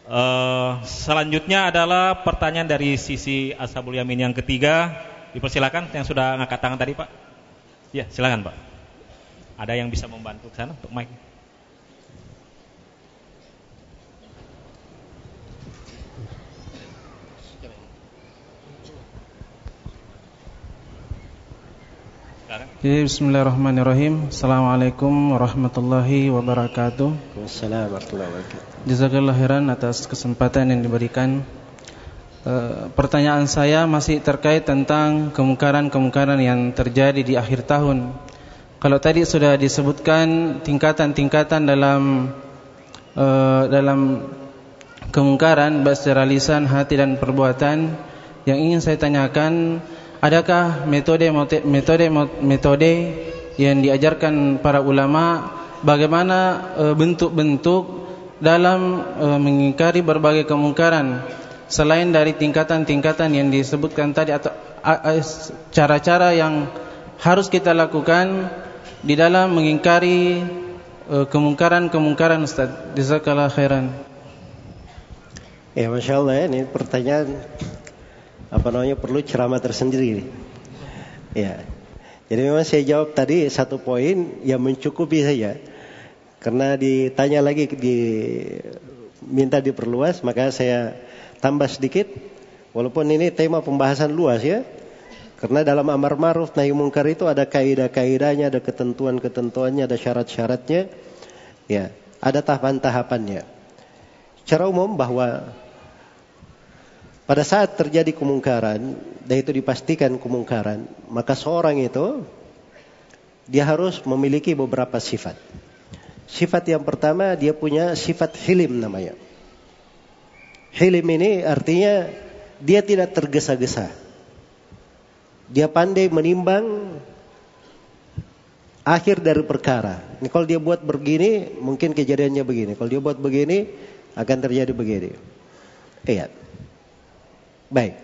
Uh, selanjutnya adalah pertanyaan dari sisi Ashabul Yamin yang ketiga. Dipersilakan yang sudah ngangkat tangan tadi, Pak. Ya, silakan, Pak. Ada yang bisa membantu ke sana untuk mic? Jadi bismillahirrahmanirrahim. Assalamualaikum warahmatullahi wabarakatuh. Assalamualaikum warahmatullahi wabarakatuh. Jazakallah khairan atas kesempatan yang diberikan. E, pertanyaan saya masih terkait tentang kemungkaran-kemungkaran yang terjadi di akhir tahun. Kalau tadi sudah disebutkan tingkatan-tingkatan dalam e, dalam kemungkaran baik secara lisan, hati dan perbuatan, yang ingin saya tanyakan Adakah metode metode metode yang diajarkan para ulama bagaimana e, bentuk-bentuk dalam e, mengingkari berbagai kemungkaran selain dari tingkatan-tingkatan yang disebutkan tadi atau cara-cara yang harus kita lakukan di dalam mengingkari e, kemungkaran-kemungkaran Ustaz. Jazakallahu khairan. Ya, Masya Allah ini pertanyaan apa namanya perlu ceramah tersendiri. Ya. Jadi memang saya jawab tadi satu poin yang mencukupi saja. Karena ditanya lagi di minta diperluas, maka saya tambah sedikit. Walaupun ini tema pembahasan luas ya. Karena dalam amar ma'ruf nahi mungkar itu ada kaidah-kaidahnya, ada ketentuan-ketentuannya, ada syarat-syaratnya. Ya, ada tahapan-tahapannya. Secara umum bahwa pada saat terjadi kemungkaran dan itu dipastikan kemungkaran, maka seorang itu dia harus memiliki beberapa sifat. Sifat yang pertama dia punya sifat hilim namanya. Hilim ini artinya dia tidak tergesa-gesa. Dia pandai menimbang akhir dari perkara. Ini kalau dia buat begini, mungkin kejadiannya begini. Kalau dia buat begini, akan terjadi begini. Iya. Baik.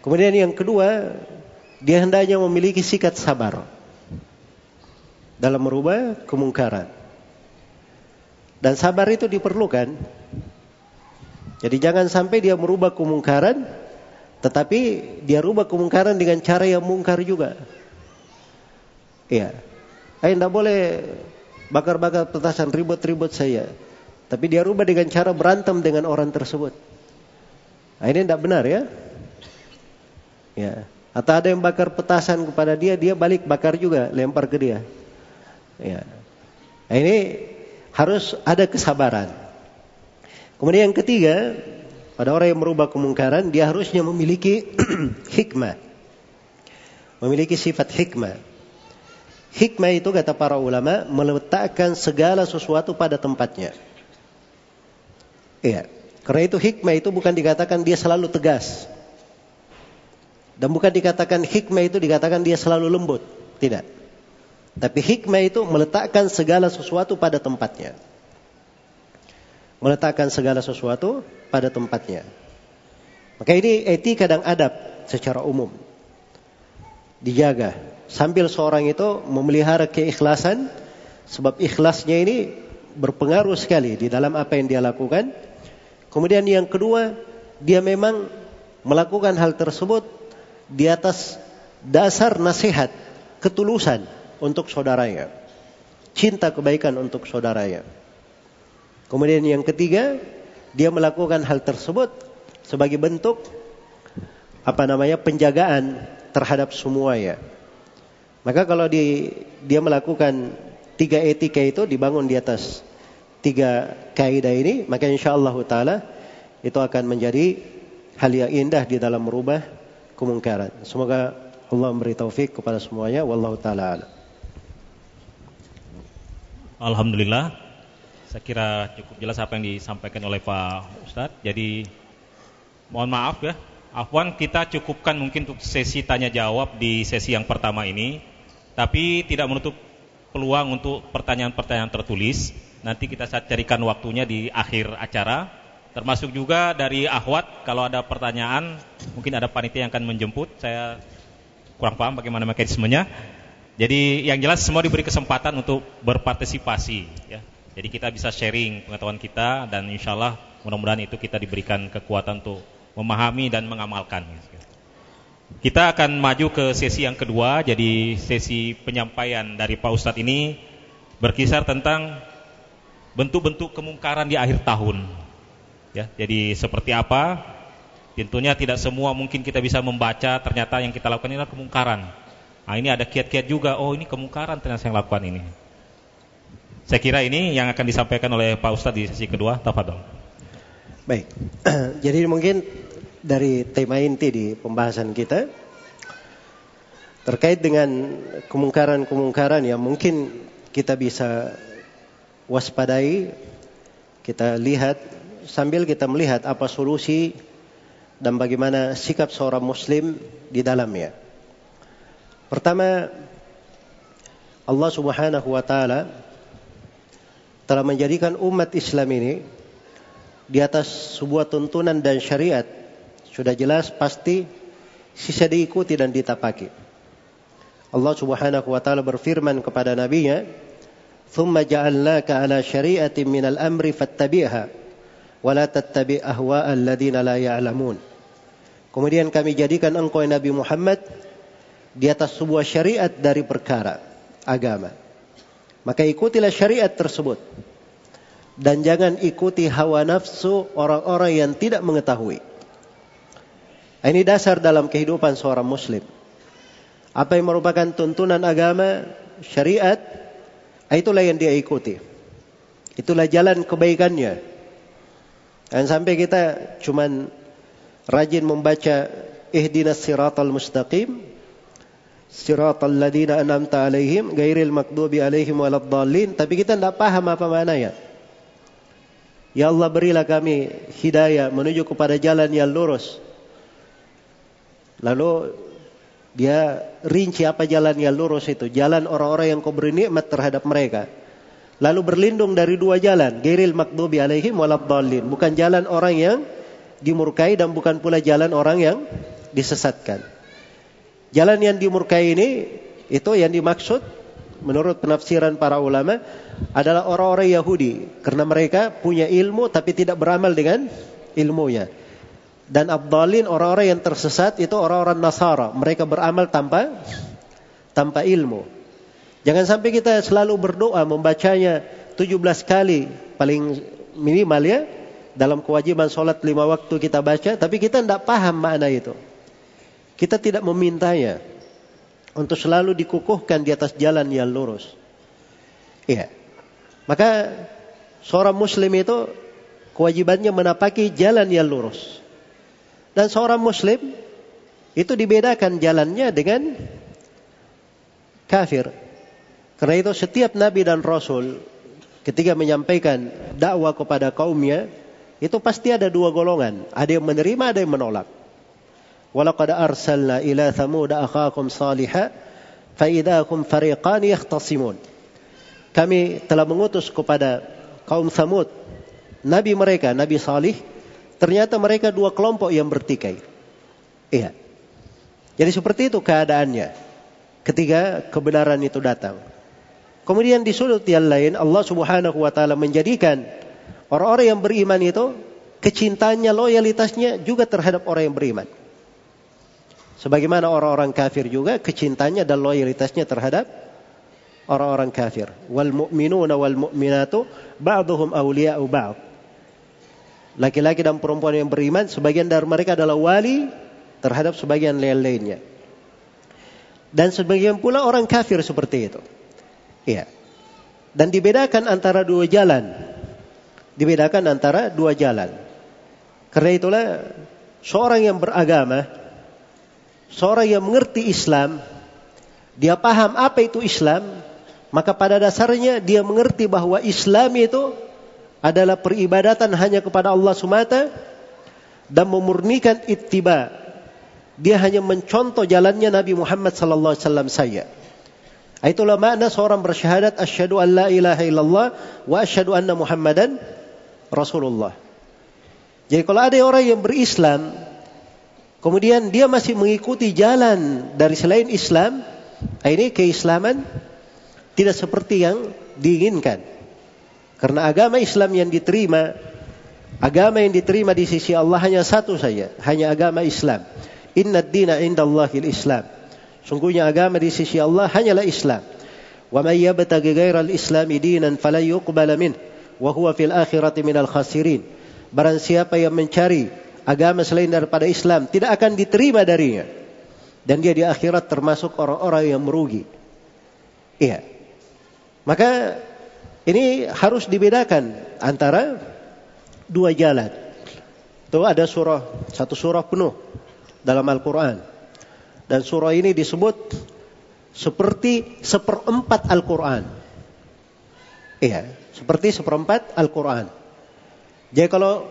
Kemudian yang kedua, dia hendaknya memiliki sikap sabar dalam merubah kemungkaran. Dan sabar itu diperlukan. Jadi jangan sampai dia merubah kemungkaran, tetapi dia rubah kemungkaran dengan cara yang mungkar juga. Iya. Eh, tidak boleh bakar-bakar petasan ribut-ribut saya. Tapi dia rubah dengan cara berantem dengan orang tersebut. Nah, ini tidak benar ya. Ya. Atau ada yang bakar petasan kepada dia, dia balik bakar juga, lempar ke dia. Ya. Nah, ini harus ada kesabaran. Kemudian yang ketiga, pada orang yang merubah kemungkaran, dia harusnya memiliki hikmah. Memiliki sifat hikmah. Hikmah itu kata para ulama meletakkan segala sesuatu pada tempatnya. Iya. Karena itu hikmah itu bukan dikatakan dia selalu tegas. Dan bukan dikatakan hikmah itu dikatakan dia selalu lembut. Tidak. Tapi hikmah itu meletakkan segala sesuatu pada tempatnya. Meletakkan segala sesuatu pada tempatnya. Maka ini etika dan adab secara umum. Dijaga sambil seorang itu memelihara keikhlasan sebab ikhlasnya ini berpengaruh sekali di dalam apa yang dia lakukan. Kemudian yang kedua, dia memang melakukan hal tersebut di atas dasar nasihat, ketulusan untuk saudaranya. Cinta kebaikan untuk saudaranya. Kemudian yang ketiga, dia melakukan hal tersebut sebagai bentuk apa namanya penjagaan terhadap semuanya. Maka kalau di, dia melakukan tiga etika itu dibangun di atas tiga kaidah ini, maka insya Allah taala itu akan menjadi hal yang indah di dalam merubah kemungkaran. Semoga Allah memberi taufik kepada semuanya. Wallahu taala Alhamdulillah. Saya kira cukup jelas apa yang disampaikan oleh Pak Ustadz. Jadi mohon maaf ya Afwan kita cukupkan mungkin untuk sesi tanya jawab di sesi yang pertama ini Tapi tidak menutup peluang untuk pertanyaan-pertanyaan tertulis Nanti kita carikan waktunya di akhir acara Termasuk juga dari Ahwat Kalau ada pertanyaan mungkin ada panitia yang akan menjemput Saya kurang paham bagaimana mekanismenya Jadi yang jelas semua diberi kesempatan untuk berpartisipasi ya. Jadi kita bisa sharing pengetahuan kita Dan insya Allah mudah-mudahan itu kita diberikan kekuatan untuk memahami dan mengamalkan. Kita akan maju ke sesi yang kedua, jadi sesi penyampaian dari Pak Ustadz ini berkisar tentang bentuk-bentuk kemungkaran di akhir tahun. Ya, jadi seperti apa? Tentunya tidak semua mungkin kita bisa membaca ternyata yang kita lakukan ini adalah kemungkaran. Nah, ini ada kiat-kiat juga. Oh, ini kemungkaran ternyata yang lakukan ini. Saya kira ini yang akan disampaikan oleh Pak Ustadz di sesi kedua. Tafadhol. Baik. Jadi mungkin dari tema inti di pembahasan kita terkait dengan kemungkaran-kemungkaran yang mungkin kita bisa waspadai, kita lihat sambil kita melihat apa solusi dan bagaimana sikap seorang muslim di dalamnya. Pertama, Allah Subhanahu wa taala telah menjadikan umat Islam ini di atas sebuah tuntunan dan syariat sudah jelas pasti sisa diikuti dan ditapaki. Allah Subhanahu wa taala berfirman kepada nabinya, "Tsumma ja'alnaka 'ala syari'atin minal amri fattabi'ha wa la tattabi' ahwa'a alladziina la ya'lamun." Kemudian kami jadikan engkau Nabi Muhammad di atas sebuah syariat dari perkara agama. Maka ikutilah syariat tersebut dan jangan ikuti hawa nafsu orang-orang yang tidak mengetahui. Ini dasar dalam kehidupan seorang muslim. Apa yang merupakan tuntunan agama, syariat, itulah yang dia ikuti. Itulah jalan kebaikannya. Dan sampai kita cuman rajin membaca ihdinas siratal mustaqim siratal ladina an'amta alaihim gairil makdubi alaihim waladdallin tapi kita tidak paham apa maknanya. Ya Allah berilah kami hidayah menuju kepada jalan yang lurus. Lalu dia rinci apa jalan yang lurus itu. Jalan orang-orang yang kau beri nikmat terhadap mereka. Lalu berlindung dari dua jalan. Gairil makdubi alaihim waladdallin. Bukan jalan orang yang dimurkai dan bukan pula jalan orang yang disesatkan. Jalan yang dimurkai ini itu yang dimaksud menurut penafsiran para ulama adalah orang-orang Yahudi karena mereka punya ilmu tapi tidak beramal dengan ilmunya. Dan abdalin orang-orang yang tersesat itu orang-orang Nasara, mereka beramal tanpa tanpa ilmu. Jangan sampai kita selalu berdoa membacanya 17 kali paling minimal ya dalam kewajiban sholat lima waktu kita baca, tapi kita tidak paham makna itu. Kita tidak memintanya untuk selalu dikukuhkan di atas jalan yang lurus. Iya. Maka seorang muslim itu kewajibannya menapaki jalan yang lurus. Dan seorang muslim itu dibedakan jalannya dengan kafir. Karena itu setiap nabi dan rasul ketika menyampaikan dakwah kepada kaumnya, itu pasti ada dua golongan. Ada yang menerima, ada yang menolak. Walaqad arsalna ila thamud akhakum salihah fa idahum fariqan yahtasimun. Kami telah mengutus kepada kaum Samud nabi mereka, Nabi Salih, ternyata mereka dua kelompok yang bertikai. Iya. Jadi seperti itu keadaannya ketika kebenaran itu datang. Kemudian di sudut yang lain Allah Subhanahu wa taala menjadikan Orang-orang yang beriman itu kecintanya, loyalitasnya juga terhadap orang yang beriman. Sebagaimana orang-orang kafir juga kecintanya dan loyalitasnya terhadap orang-orang kafir. Wal mu'minuna wal mu'minatu ba'duhum awliya'u ba'd. Laki-laki dan perempuan yang beriman sebagian dari mereka adalah wali terhadap sebagian lain-lainnya. Dan sebagian pula orang kafir seperti itu. Iya. Dan dibedakan antara dua jalan dibedakan antara dua jalan. Karena itulah seorang yang beragama, seorang yang mengerti Islam, dia paham apa itu Islam, maka pada dasarnya dia mengerti bahwa Islam itu adalah peribadatan hanya kepada Allah semata dan memurnikan ittiba. Dia hanya mencontoh jalannya Nabi Muhammad sallallahu alaihi wasallam. Itulah makna seorang bersyahadat asyhadu an la ilaha illallah wa asyhadu anna Muhammadan Rasulullah. Jadi kalau ada orang yang berislam, kemudian dia masih mengikuti jalan dari selain Islam, ini keislaman tidak seperti yang diinginkan. Karena agama Islam yang diterima, agama yang diterima di sisi Allah hanya satu saja, hanya agama Islam. Inna dina indallahil Islam. Sungguhnya agama di sisi Allah hanyalah Islam. Wa may yabtaghi ghairal islami dinan fala yuqbala minhu wa huwa fil akhirati minal khasirin. Barang siapa yang mencari agama selain daripada Islam tidak akan diterima darinya. Dan dia di akhirat termasuk orang-orang yang merugi. Iya. Maka ini harus dibedakan antara dua jalan. Itu ada surah, satu surah penuh dalam Al-Quran. Dan surah ini disebut seperti seperempat Al-Quran. Iya. Seperti seperempat Al-Quran. Jadi kalau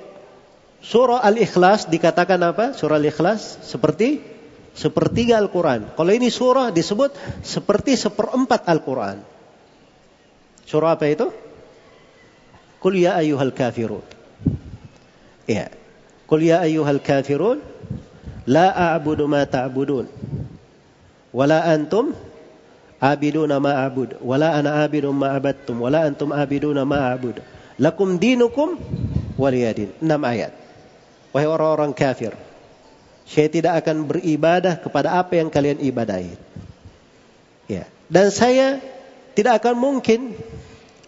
surah Al-Ikhlas dikatakan apa? Surah Al-Ikhlas seperti sepertiga Al-Quran. Kalau ini surah disebut seperti seperempat Al-Quran. Surah apa itu? Qul ya ayyuhal kafirun. Ya. Qul ya ayyuhal kafirun. La a'budu ma ta'budun. Wala antum abiduna ma abud. Wala ana abidun ma abattum wala antum abiduna ma abud. Lakum dinukum waliyadin. Enam ayat. Wahai orang-orang kafir saya tidak akan beribadah kepada apa yang kalian ibadahi ya. Dan saya tidak akan mungkin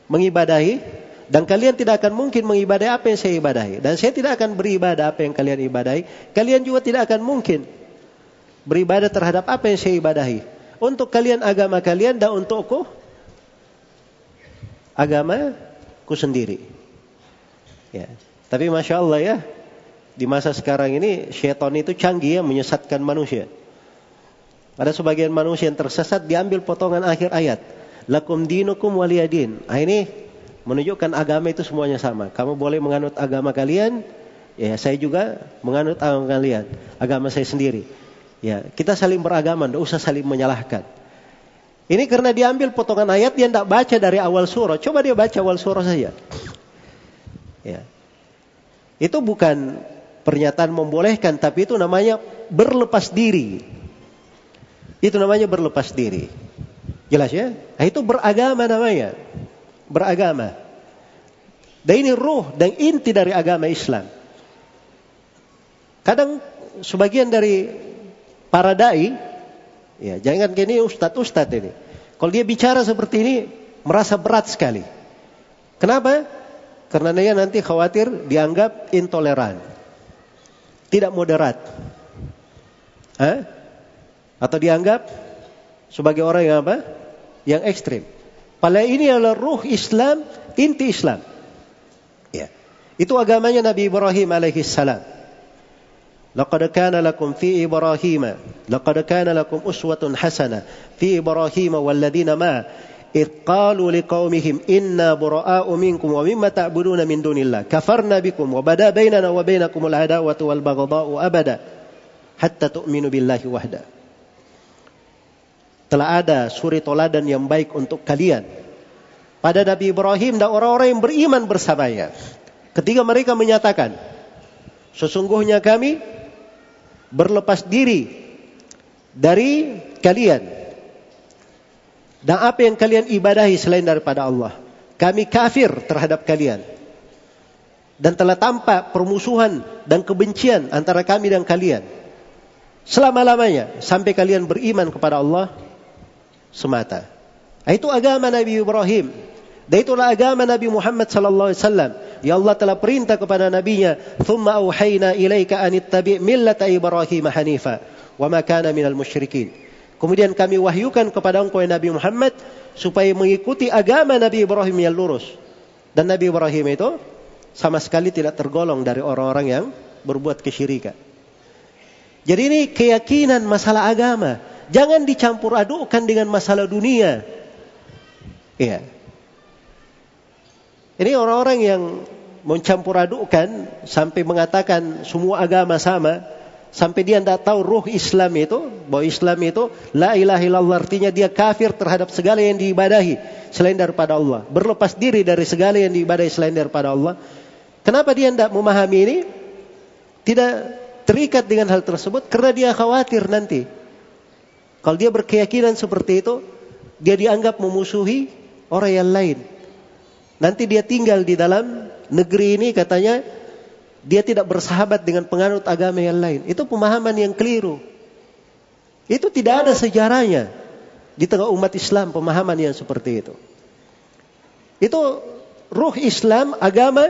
mengibadahi dan kalian tidak akan mungkin mengibadahi apa yang saya ibadahi dan saya tidak akan beribadah apa yang kalian ibadahi kalian juga tidak akan mungkin beribadah terhadap apa yang saya ibadahi untuk kalian agama kalian dan untukku agama ku sendiri. Ya. Tapi masya Allah ya, di masa sekarang ini syaitan itu canggih ya menyesatkan manusia. Ada sebagian manusia yang tersesat diambil potongan akhir ayat. Lakum dinukum waliyadin. Nah, ini menunjukkan agama itu semuanya sama. Kamu boleh menganut agama kalian, ya saya juga menganut agama kalian, agama saya sendiri. Ya, kita saling beragama, tidak usah saling menyalahkan. Ini karena diambil potongan ayat dia tidak baca dari awal surah. Coba dia baca awal surah saja. Ya. Itu bukan pernyataan membolehkan, tapi itu namanya berlepas diri. Itu namanya berlepas diri. Jelas ya? Nah, itu beragama namanya. Beragama. Dan ini ruh dan inti dari agama Islam. Kadang sebagian dari para dai Ya, jangan gini ustadz-ustadz ini. Kalau dia bicara seperti ini, merasa berat sekali. Kenapa? Karena dia nanti khawatir dianggap intoleran. Tidak moderat. Hah? Atau dianggap sebagai orang yang apa? Yang ekstrim. Padahal ini adalah ruh Islam, inti Islam. Ya. Itu agamanya Nabi Ibrahim alaihi salam. لقد كان لكم في إبراهيم لقد كان لكم أسوة حسنة في إبراهيم والذين ما إذ قالوا لقومهم إنا براء منكم ومما تعبدون من دون الله كفرنا بكم وبدا بيننا وبينكم العداوة والبغضاء أبدا حتى تؤمنوا بالله وحده telah ada suri toladan yang baik untuk kalian pada Nabi Ibrahim dan orang-orang yang beriman bersamanya ketika mereka menyatakan sesungguhnya kami berlepas diri dari kalian dan apa yang kalian ibadahi selain daripada Allah. Kami kafir terhadap kalian. Dan telah tampak permusuhan dan kebencian antara kami dan kalian. Selama-lamanya sampai kalian beriman kepada Allah semata. Itu agama Nabi Ibrahim. Dan itulah agama Nabi Muhammad sallallahu alaihi wasallam. Ya Allah telah perintah kepada nabinya, "Tsumma auhayna ilaika an ittabi' millata Ibrahim hanifa wa ma kana minal musyrikin." Kemudian kami wahyukan kepada engkau ya Nabi Muhammad supaya mengikuti agama Nabi Ibrahim yang lurus. Dan Nabi Ibrahim itu sama sekali tidak tergolong dari orang-orang yang berbuat kesyirikan. Jadi ini keyakinan masalah agama. Jangan dicampur adukkan dengan masalah dunia. Iya. Ini orang-orang yang mencampur adukkan sampai mengatakan semua agama sama, sampai dia tidak tahu ruh Islam itu, bahwa Islam itu la ilaha illallah artinya dia kafir terhadap segala yang diibadahi selain daripada Allah, berlepas diri dari segala yang diibadahi selain daripada Allah. Kenapa dia tidak memahami ini? Tidak terikat dengan hal tersebut karena dia khawatir nanti. Kalau dia berkeyakinan seperti itu, dia dianggap memusuhi orang yang lain. Nanti dia tinggal di dalam negeri ini katanya dia tidak bersahabat dengan penganut agama yang lain. Itu pemahaman yang keliru. Itu tidak ada sejarahnya di tengah umat Islam pemahaman yang seperti itu. Itu ruh Islam, agama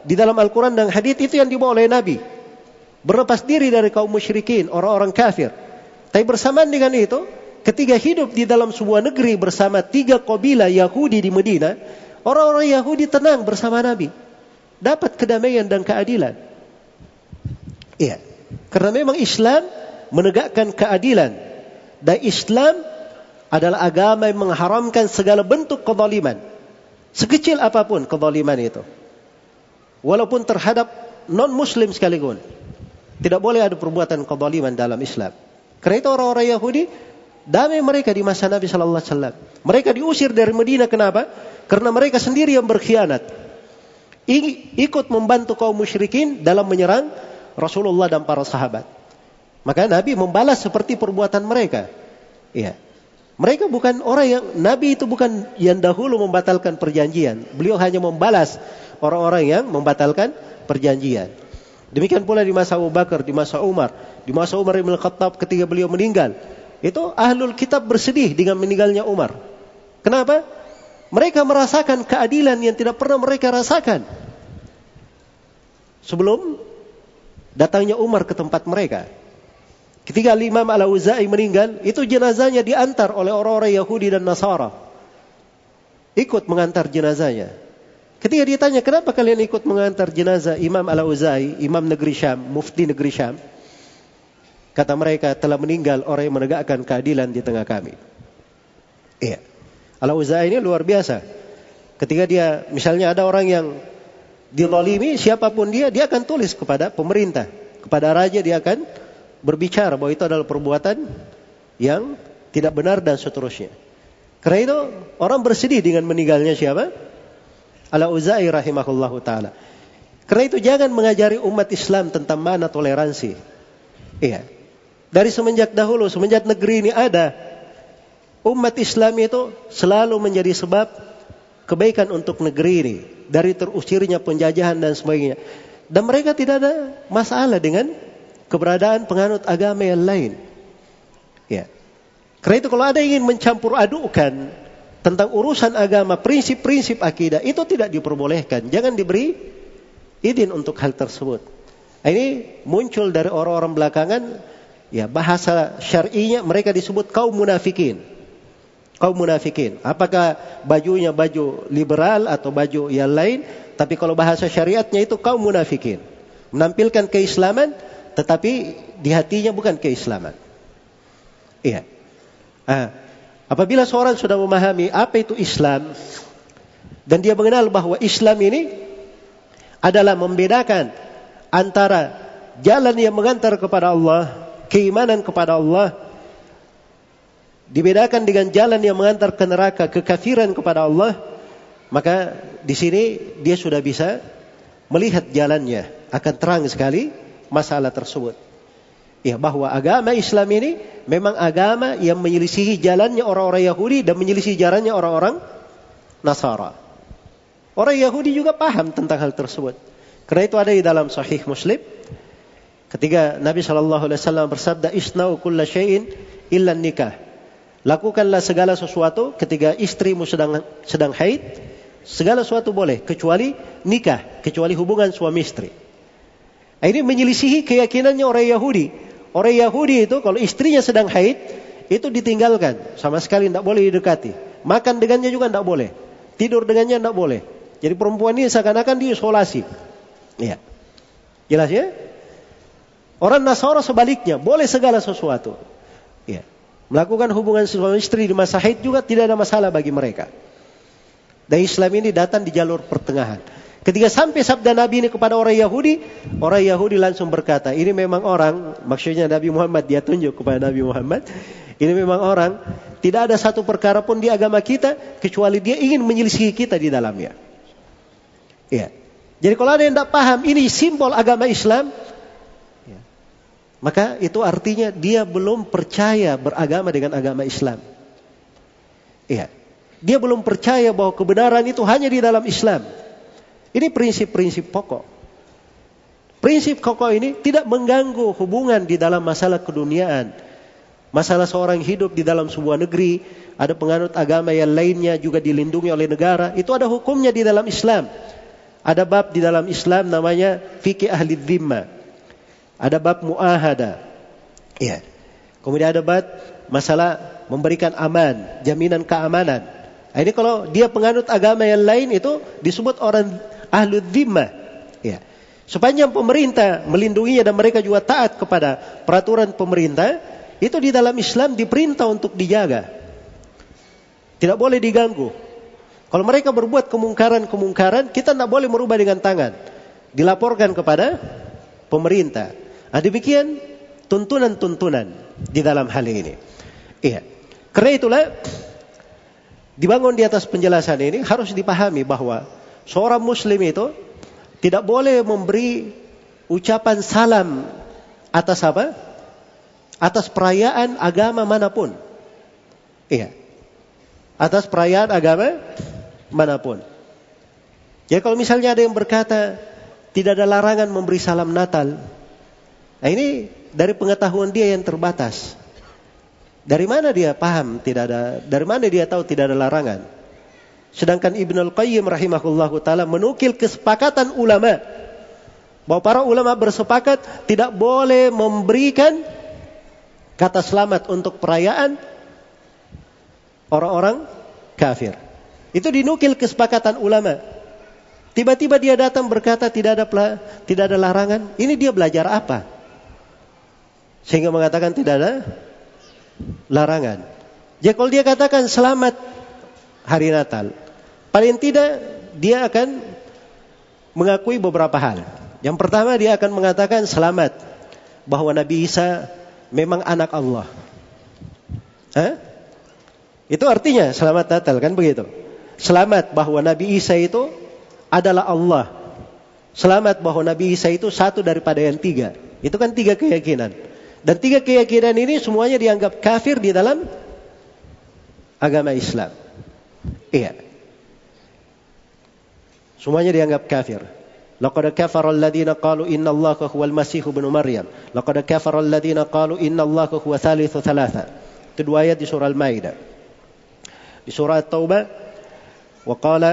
di dalam Al-Quran dan hadis itu yang dibawa oleh Nabi. Berlepas diri dari kaum musyrikin, orang-orang kafir. Tapi bersamaan dengan itu, ketika hidup di dalam sebuah negeri bersama tiga kabilah Yahudi di Medina, Orang-orang Yahudi tenang bersama Nabi. Dapat kedamaian dan keadilan. Iya. Karena memang Islam menegakkan keadilan. Dan Islam adalah agama yang mengharamkan segala bentuk kezaliman. Sekecil apa pun kezaliman itu. Walaupun terhadap non-muslim sekalipun. Tidak boleh ada perbuatan kezaliman dalam Islam. Karena itu orang-orang Yahudi damai mereka di masa Nabi sallallahu alaihi wasallam. Mereka diusir dari Medina kenapa? Karena mereka sendiri yang berkhianat. Ikut membantu kaum musyrikin dalam menyerang Rasulullah dan para sahabat. Maka Nabi membalas seperti perbuatan mereka. Iya. Mereka bukan orang yang Nabi itu bukan yang dahulu membatalkan perjanjian. Beliau hanya membalas orang-orang yang membatalkan perjanjian. Demikian pula di masa Abu Bakar, di masa Umar, di masa Umar bin Khattab ketika beliau meninggal. Itu ahlul kitab bersedih dengan meninggalnya Umar. Kenapa? Mereka merasakan keadilan yang tidak pernah mereka rasakan. Sebelum datangnya Umar ke tempat mereka. Ketika Imam Al-Auza'i meninggal, itu jenazahnya diantar oleh orang-orang Yahudi dan Nasara. Ikut mengantar jenazahnya. Ketika ditanya, kenapa kalian ikut mengantar jenazah Imam Al-Auzai, Imam negeri Syam, Mufti negeri Syam? Kata mereka, telah meninggal orang yang menegakkan keadilan di tengah kami. Iya. Al-Auzai ini luar biasa. Ketika dia, misalnya ada orang yang dilolimi, siapa pun dia, dia akan tulis kepada pemerintah. Kepada raja dia akan berbicara bahwa itu adalah perbuatan yang tidak benar dan seterusnya. Karena itu orang bersedih dengan meninggalnya siapa? Al-Uzai rahimahullahu taala. Karena itu jangan mengajari umat Islam tentang mana toleransi. Iya. Dari semenjak dahulu, semenjak negeri ini ada, umat Islam itu selalu menjadi sebab kebaikan untuk negeri ini. Dari terusirnya penjajahan dan sebagainya. Dan mereka tidak ada masalah dengan keberadaan penganut agama yang lain. Ya. Karena itu kalau ada ingin mencampur adukan tentang urusan agama, prinsip-prinsip akidah itu tidak diperbolehkan. Jangan diberi izin untuk hal tersebut. Ini muncul dari orang-orang belakangan, ya bahasa syar'inya mereka disebut kaum munafikin. Kaum munafikin. Apakah bajunya baju liberal atau baju yang lain? Tapi kalau bahasa syariatnya itu kaum munafikin. Menampilkan keislaman, tetapi di hatinya bukan keislaman. Iya. Ah, Apabila seorang sudah memahami apa itu Islam dan dia mengenal bahwa Islam ini adalah membedakan antara jalan yang mengantar kepada Allah, keimanan kepada Allah dibedakan dengan jalan yang mengantar ke neraka, kekafiran kepada Allah, maka di sini dia sudah bisa melihat jalannya, akan terang sekali masalah tersebut. Ya, bahwa agama Islam ini memang agama yang menyelisihi jalannya orang-orang Yahudi dan menyelisihi jalannya orang-orang Nasara. Orang Yahudi juga paham tentang hal tersebut. Karena itu ada di dalam Sahih Muslim. Ketika Nabi Shallallahu Alaihi Wasallam bersabda, "Isnau kulla syai'in illa nikah." Lakukanlah segala sesuatu ketika istrimu sedang sedang haid, segala sesuatu boleh kecuali nikah, kecuali hubungan suami istri. Ini menyelisihi keyakinannya orang Yahudi Orang Yahudi itu kalau istrinya sedang haid, itu ditinggalkan. Sama sekali tidak boleh didekati. Makan dengannya juga tidak boleh. Tidur dengannya tidak boleh. Jadi perempuan ini seakan-akan diisolasi. Iya. Jelas ya? Orang Nasara sebaliknya, boleh segala sesuatu. Ya. Melakukan hubungan suami istri di masa haid juga tidak ada masalah bagi mereka. Dan Islam ini datang di jalur pertengahan. Ketika sampai sabda Nabi ini kepada orang Yahudi, orang Yahudi langsung berkata, ini memang orang, maksudnya Nabi Muhammad, dia tunjuk kepada Nabi Muhammad, ini memang orang, tidak ada satu perkara pun di agama kita, kecuali dia ingin menyelisihi kita di dalamnya. Ya. Jadi kalau ada yang tidak paham, ini simbol agama Islam, ya. maka itu artinya dia belum percaya beragama dengan agama Islam. Iya. Dia belum percaya bahwa kebenaran itu hanya di dalam Islam. Ini prinsip-prinsip pokok. Prinsip pokok ini tidak mengganggu hubungan di dalam masalah keduniaan. Masalah seorang hidup di dalam sebuah negeri, ada penganut agama yang lainnya juga dilindungi oleh negara, itu ada hukumnya di dalam Islam. Ada bab di dalam Islam namanya fikih ahli dhimma. Ada bab muahada. Ya. Kemudian ada bab masalah memberikan aman, jaminan keamanan. Nah, ini kalau dia penganut agama yang lain itu disebut orang ahlu dhimmah. Ya. Sepanjang pemerintah melindunginya dan mereka juga taat kepada peraturan pemerintah, itu di dalam Islam diperintah untuk dijaga. Tidak boleh diganggu. Kalau mereka berbuat kemungkaran-kemungkaran, kita tidak boleh merubah dengan tangan. Dilaporkan kepada pemerintah. Nah, demikian tuntunan-tuntunan di dalam hal ini. Iya. Karena itulah dibangun di atas penjelasan ini harus dipahami bahwa seorang muslim itu tidak boleh memberi ucapan salam atas apa? Atas perayaan agama mana pun. Iya. Atas perayaan agama mana pun. Jadi kalau misalnya ada yang berkata tidak ada larangan memberi salam Natal. Nah ini dari pengetahuan dia yang terbatas. Dari mana dia paham tidak ada? Dari mana dia tahu tidak ada larangan? Sedangkan Ibn Al-Qayyim rahimahullahu taala menukil kesepakatan ulama bahwa para ulama bersepakat tidak boleh memberikan kata selamat untuk perayaan orang-orang kafir. Itu dinukil kesepakatan ulama. Tiba-tiba dia datang berkata tidak ada tidak ada larangan. Ini dia belajar apa? Sehingga mengatakan tidak ada larangan. Jadi kalau dia katakan selamat hari Natal, paling tidak dia akan mengakui beberapa hal. Yang pertama dia akan mengatakan selamat bahwa Nabi Isa memang anak Allah. Hah? Itu artinya selamat Natal kan begitu. Selamat bahwa Nabi Isa itu adalah Allah. Selamat bahwa Nabi Isa itu satu daripada yang tiga. Itu kan tiga keyakinan. Dan tiga keyakinan ini semuanya dianggap kafir di dalam agama Islam. Iya. Semuanya dianggap kafir. Laqad kafara alladziina qalu inna Allaha huwal masih ibnu Maryam. Laqad kafara alladziina qalu inna Allaha huwa thalithu thalatha. Itu dua ayat di surah Al-Maidah. Di surah At-Taubah wa qala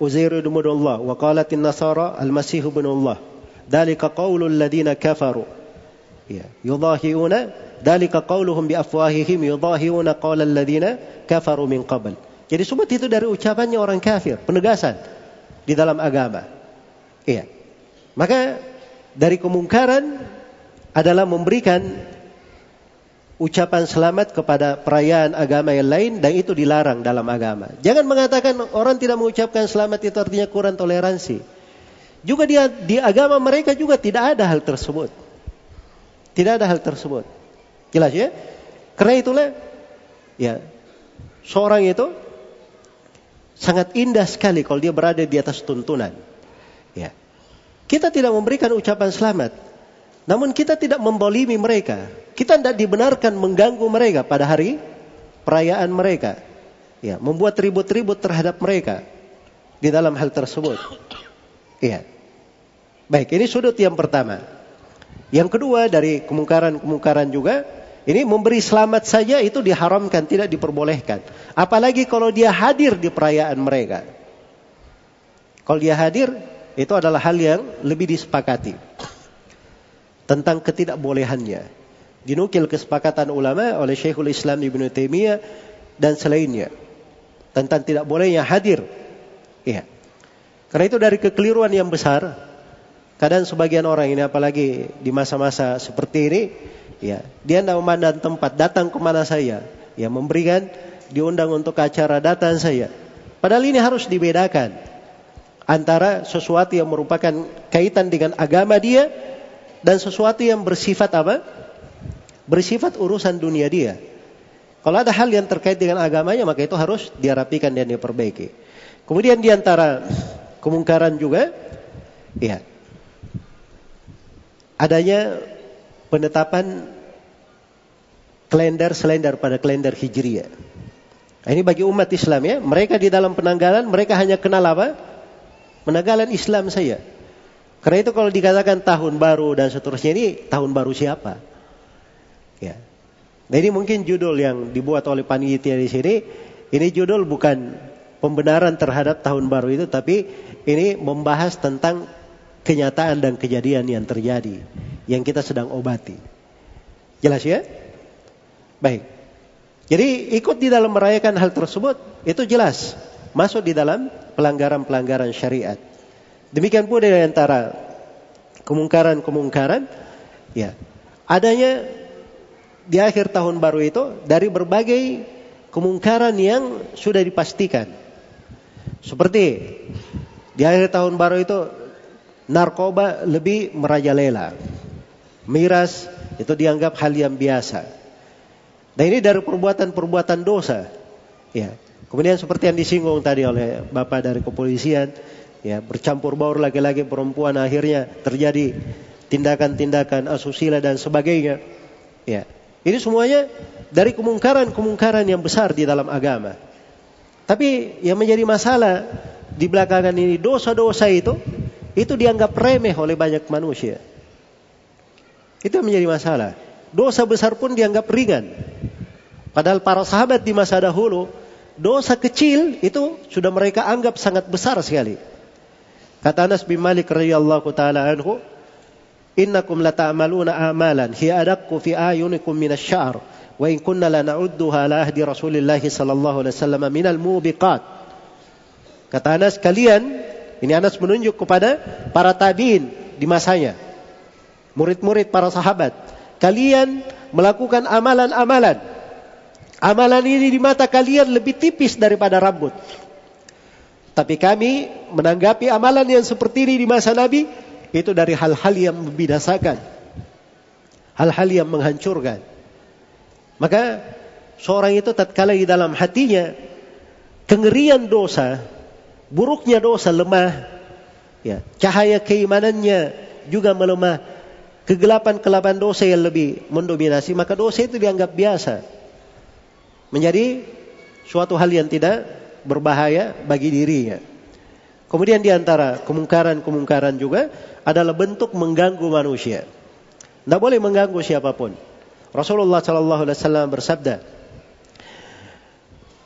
Uzair ibn Allah wa qalat an-nasara al-masih ibn Allah. Dalika qawlu alladhina kafaru. Ya, yudahiuna dalika qawluhum bi afwahihim yudahiuna qawla alladhina kafaru min qabl. Jadi semua itu dari ucapannya orang kafir, penegasan di dalam agama. Iya. Maka dari kemungkaran adalah memberikan ucapan selamat kepada perayaan agama yang lain dan itu dilarang dalam agama. Jangan mengatakan orang tidak mengucapkan selamat itu artinya kurang toleransi. Juga dia di agama mereka juga tidak ada hal tersebut. Tidak ada hal tersebut. Jelas ya? Karena itulah ya seorang itu sangat indah sekali kalau dia berada di atas tuntunan. Ya. Kita tidak memberikan ucapan selamat, namun kita tidak membolimi mereka. Kita tidak dibenarkan mengganggu mereka pada hari perayaan mereka. Ya, membuat ribut-ribut terhadap mereka di dalam hal tersebut. Iya. Baik, ini sudut yang pertama. Yang kedua dari kemungkaran-kemungkaran juga, ini memberi selamat saja itu diharamkan, tidak diperbolehkan. Apalagi kalau dia hadir di perayaan mereka. Kalau dia hadir, itu adalah hal yang lebih disepakati tentang ketidakbolehannya. Dinukil kesepakatan ulama oleh Syekhul Islam Ibn Taimiyah dan selainnya tentang tidak bolehnya hadir. Iya. Karena itu dari kekeliruan yang besar, kadang sebagian orang ini apalagi di masa-masa seperti ini, ya, dia tidak memandang tempat, datang ke mana saya, ya memberikan diundang untuk acara datang saya. Padahal ini harus dibedakan antara sesuatu yang merupakan kaitan dengan agama dia dan sesuatu yang bersifat apa? Bersifat urusan dunia dia. Kalau ada hal yang terkait dengan agamanya maka itu harus dirapikan dan diperbaiki. Kemudian di antara kemungkaran juga ya adanya penetapan kalender selain daripada kalender Hijriah. Nah, ini bagi umat Islam ya, mereka di dalam penanggalan mereka hanya kenal apa? Penanggalan Islam saya. Karena itu kalau dikatakan tahun baru dan seterusnya ini tahun baru siapa? Ya. Nah ini mungkin judul yang dibuat oleh panitia di sini. Ini judul bukan pembenaran terhadap tahun baru itu, tapi ini membahas tentang kenyataan dan kejadian yang terjadi yang kita sedang obati. Jelas ya? Baik. Jadi ikut di dalam merayakan hal tersebut itu jelas masuk di dalam pelanggaran-pelanggaran syariat. Demikian pula di antara kemungkaran-kemungkaran ya adanya di akhir tahun baru itu dari berbagai kemungkaran yang sudah dipastikan. Seperti di akhir tahun baru itu narkoba lebih merajalela. Miras itu dianggap hal yang biasa. Dan ini dari perbuatan-perbuatan dosa. Ya. Kemudian seperti yang disinggung tadi oleh Bapak dari kepolisian, ya bercampur baur laki-laki perempuan akhirnya terjadi tindakan-tindakan asusila dan sebagainya. Ya. Ini semuanya dari kemungkaran-kemungkaran yang besar di dalam agama. Tapi yang menjadi masalah di belakangan ini dosa-dosa itu itu dianggap remeh oleh banyak manusia. Itu yang menjadi masalah. Dosa besar pun dianggap ringan padahal para sahabat di masa dahulu dosa kecil itu sudah mereka anggap sangat besar sekali Kata Anas bin Malik radhiyallahu taala anhu, "Innakum lata'maluna amalan hiya adaqqu fi ayunikum min asy-sya'r wa in kunna la na'udduha ala ahdi Rasulillah sallallahu alaihi wasallam min al-mubiqat." Kata Anas, kalian Ini Anas menunjuk kepada para tabiin di masanya. Murid-murid para sahabat. Kalian melakukan amalan-amalan. Amalan ini di mata kalian lebih tipis daripada rambut. Tapi kami menanggapi amalan yang seperti ini di masa Nabi itu dari hal-hal yang membinasakan. Hal-hal yang menghancurkan. Maka seorang itu tatkala di dalam hatinya kengerian dosa, buruknya dosa lemah, ya, cahaya keimanannya juga melemah, kegelapan-kegelapan dosa yang lebih mendominasi, maka dosa itu dianggap biasa. Menjadi suatu hal yang tidak berbahaya bagi dirinya. Kemudian di antara kemungkaran-kemungkaran juga adalah bentuk mengganggu manusia. Tidak boleh mengganggu siapa pun. Rasulullah Shallallahu Alaihi Wasallam bersabda,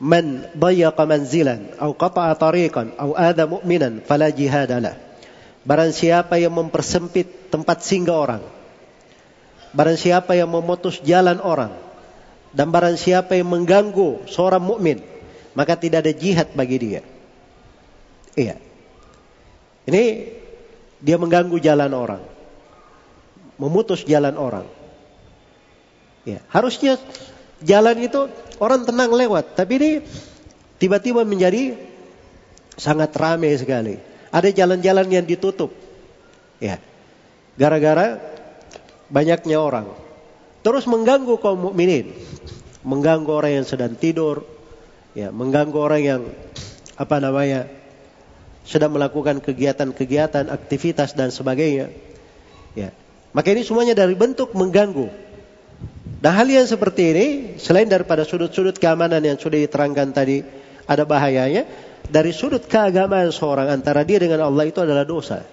"Man dayyaqa manzilan, atau qata'a tariqan, atau ada mu'minan, fala jihadalah." Barang siapa yang mempersempit tempat singgah orang, barang siapa yang memutus jalan orang, dan barang siapa yang mengganggu seorang mukmin, maka tidak ada jihad bagi dia. Iya. Ini dia mengganggu jalan orang. Memutus jalan orang. Ya, harusnya jalan itu orang tenang lewat, tapi ini tiba-tiba menjadi sangat ramai sekali. Ada jalan-jalan yang ditutup. Ya. Gara-gara banyaknya orang. Terus mengganggu kaum mukminin. Mengganggu orang yang sedang tidur, ya, mengganggu orang yang apa namanya? sedang melakukan kegiatan-kegiatan, aktivitas dan sebagainya. Ya. Maka ini semuanya dari bentuk mengganggu. Dan hal yang seperti ini, selain daripada sudut-sudut keamanan yang sudah diterangkan tadi, ada bahayanya. Dari sudut keagamaan seorang antara dia dengan Allah itu adalah dosa.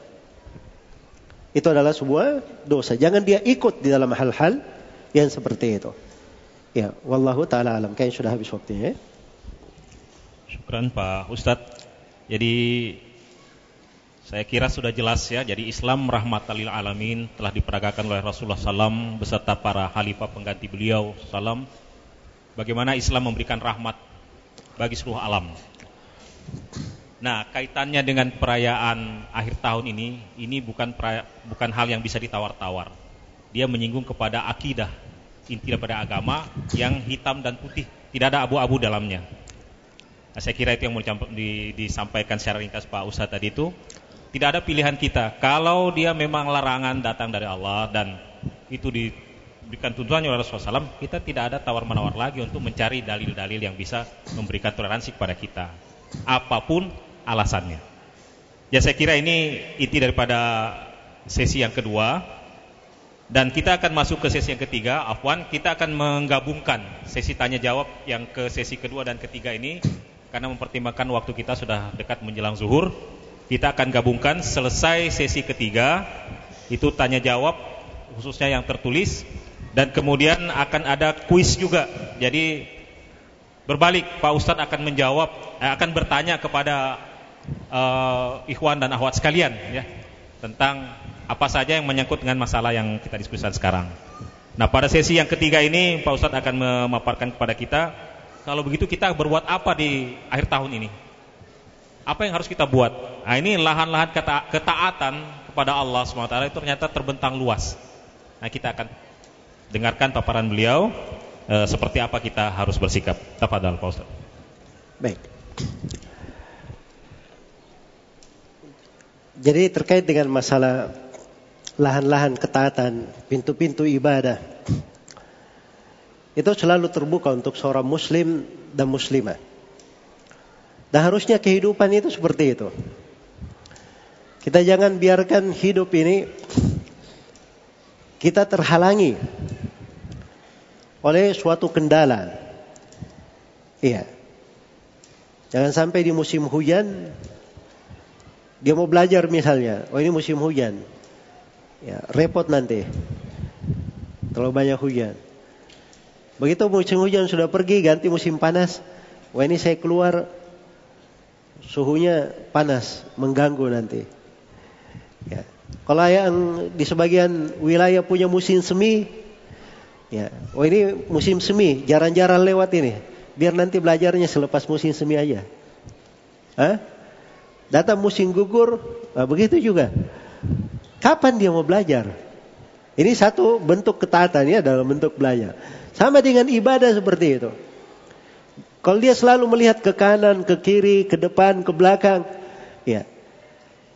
Itu adalah sebuah dosa. Jangan dia ikut di dalam hal-hal yang seperti itu. Ya, wallahu taala alam. Kayaknya sudah habis waktunya. Ya? Syukran Pak Ustadz. Jadi saya kira sudah jelas ya, jadi Islam rahmatan lil alamin telah diperagakan oleh Rasulullah SAW beserta para khalifah pengganti beliau SAW. Bagaimana Islam memberikan rahmat bagi seluruh alam. Nah, kaitannya dengan perayaan akhir tahun ini, ini bukan peraya, bukan hal yang bisa ditawar-tawar. Dia menyinggung kepada akidah, inti daripada agama yang hitam dan putih, tidak ada abu-abu dalamnya. Nah, saya kira itu yang mau disampaikan secara ringkas Pak Ustadz tadi itu tidak ada pilihan kita. Kalau dia memang larangan datang dari Allah dan itu diberikan tuntunan oleh Rasulullah SAW, kita tidak ada tawar-menawar lagi untuk mencari dalil-dalil yang bisa memberikan toleransi kepada kita. Apa pun alasannya. Ya saya kira ini inti daripada sesi yang kedua. Dan kita akan masuk ke sesi yang ketiga, Afwan, kita akan menggabungkan sesi tanya jawab yang ke sesi kedua dan ketiga ini karena mempertimbangkan waktu kita sudah dekat menjelang zuhur. Kita akan gabungkan. Selesai sesi ketiga itu tanya jawab khususnya yang tertulis. Dan kemudian akan ada kuis juga. Jadi berbalik Pak Ustadz akan menjawab eh, akan bertanya kepada uh, ikhwan dan akhwat sekalian ya tentang apa saja yang menyangkut dengan masalah yang kita diskusikan sekarang. Nah, pada sesi yang ketiga ini Pak Ustadz akan memaparkan kepada kita kalau begitu kita berbuat apa di akhir tahun ini? Apa yang harus kita buat? Nah, ini lahan-lahan ketaatan kepada Allah SWT itu ternyata terbentang luas. Nah, kita akan dengarkan paparan beliau e, seperti apa kita harus bersikap. Tafadhal Pak Ustaz. Baik. Jadi terkait dengan masalah lahan-lahan ketaatan, pintu-pintu ibadah, itu selalu terbuka untuk seorang muslim dan muslimah. Dan harusnya kehidupan itu seperti itu. Kita jangan biarkan hidup ini kita terhalangi oleh suatu kendala. Iya. Jangan sampai di musim hujan dia mau belajar misalnya, oh ini musim hujan. Ya, repot nanti. Terlalu banyak hujan. Begitu musim hujan sudah pergi ganti musim panas, wah ini saya keluar suhunya panas, mengganggu nanti. Ya. Kalau yang di sebagian wilayah punya musim semi, ya, oh ini musim semi, jarang-jarang lewat ini. Biar nanti belajarnya selepas musim semi aja. Hah? Datang musim gugur, nah begitu juga. Kapan dia mau belajar? Ini satu bentuk ketaatan ya dalam bentuk belajar. Sama dengan ibadah seperti itu. Kalau dia selalu melihat ke kanan, ke kiri, ke depan, ke belakang, ya,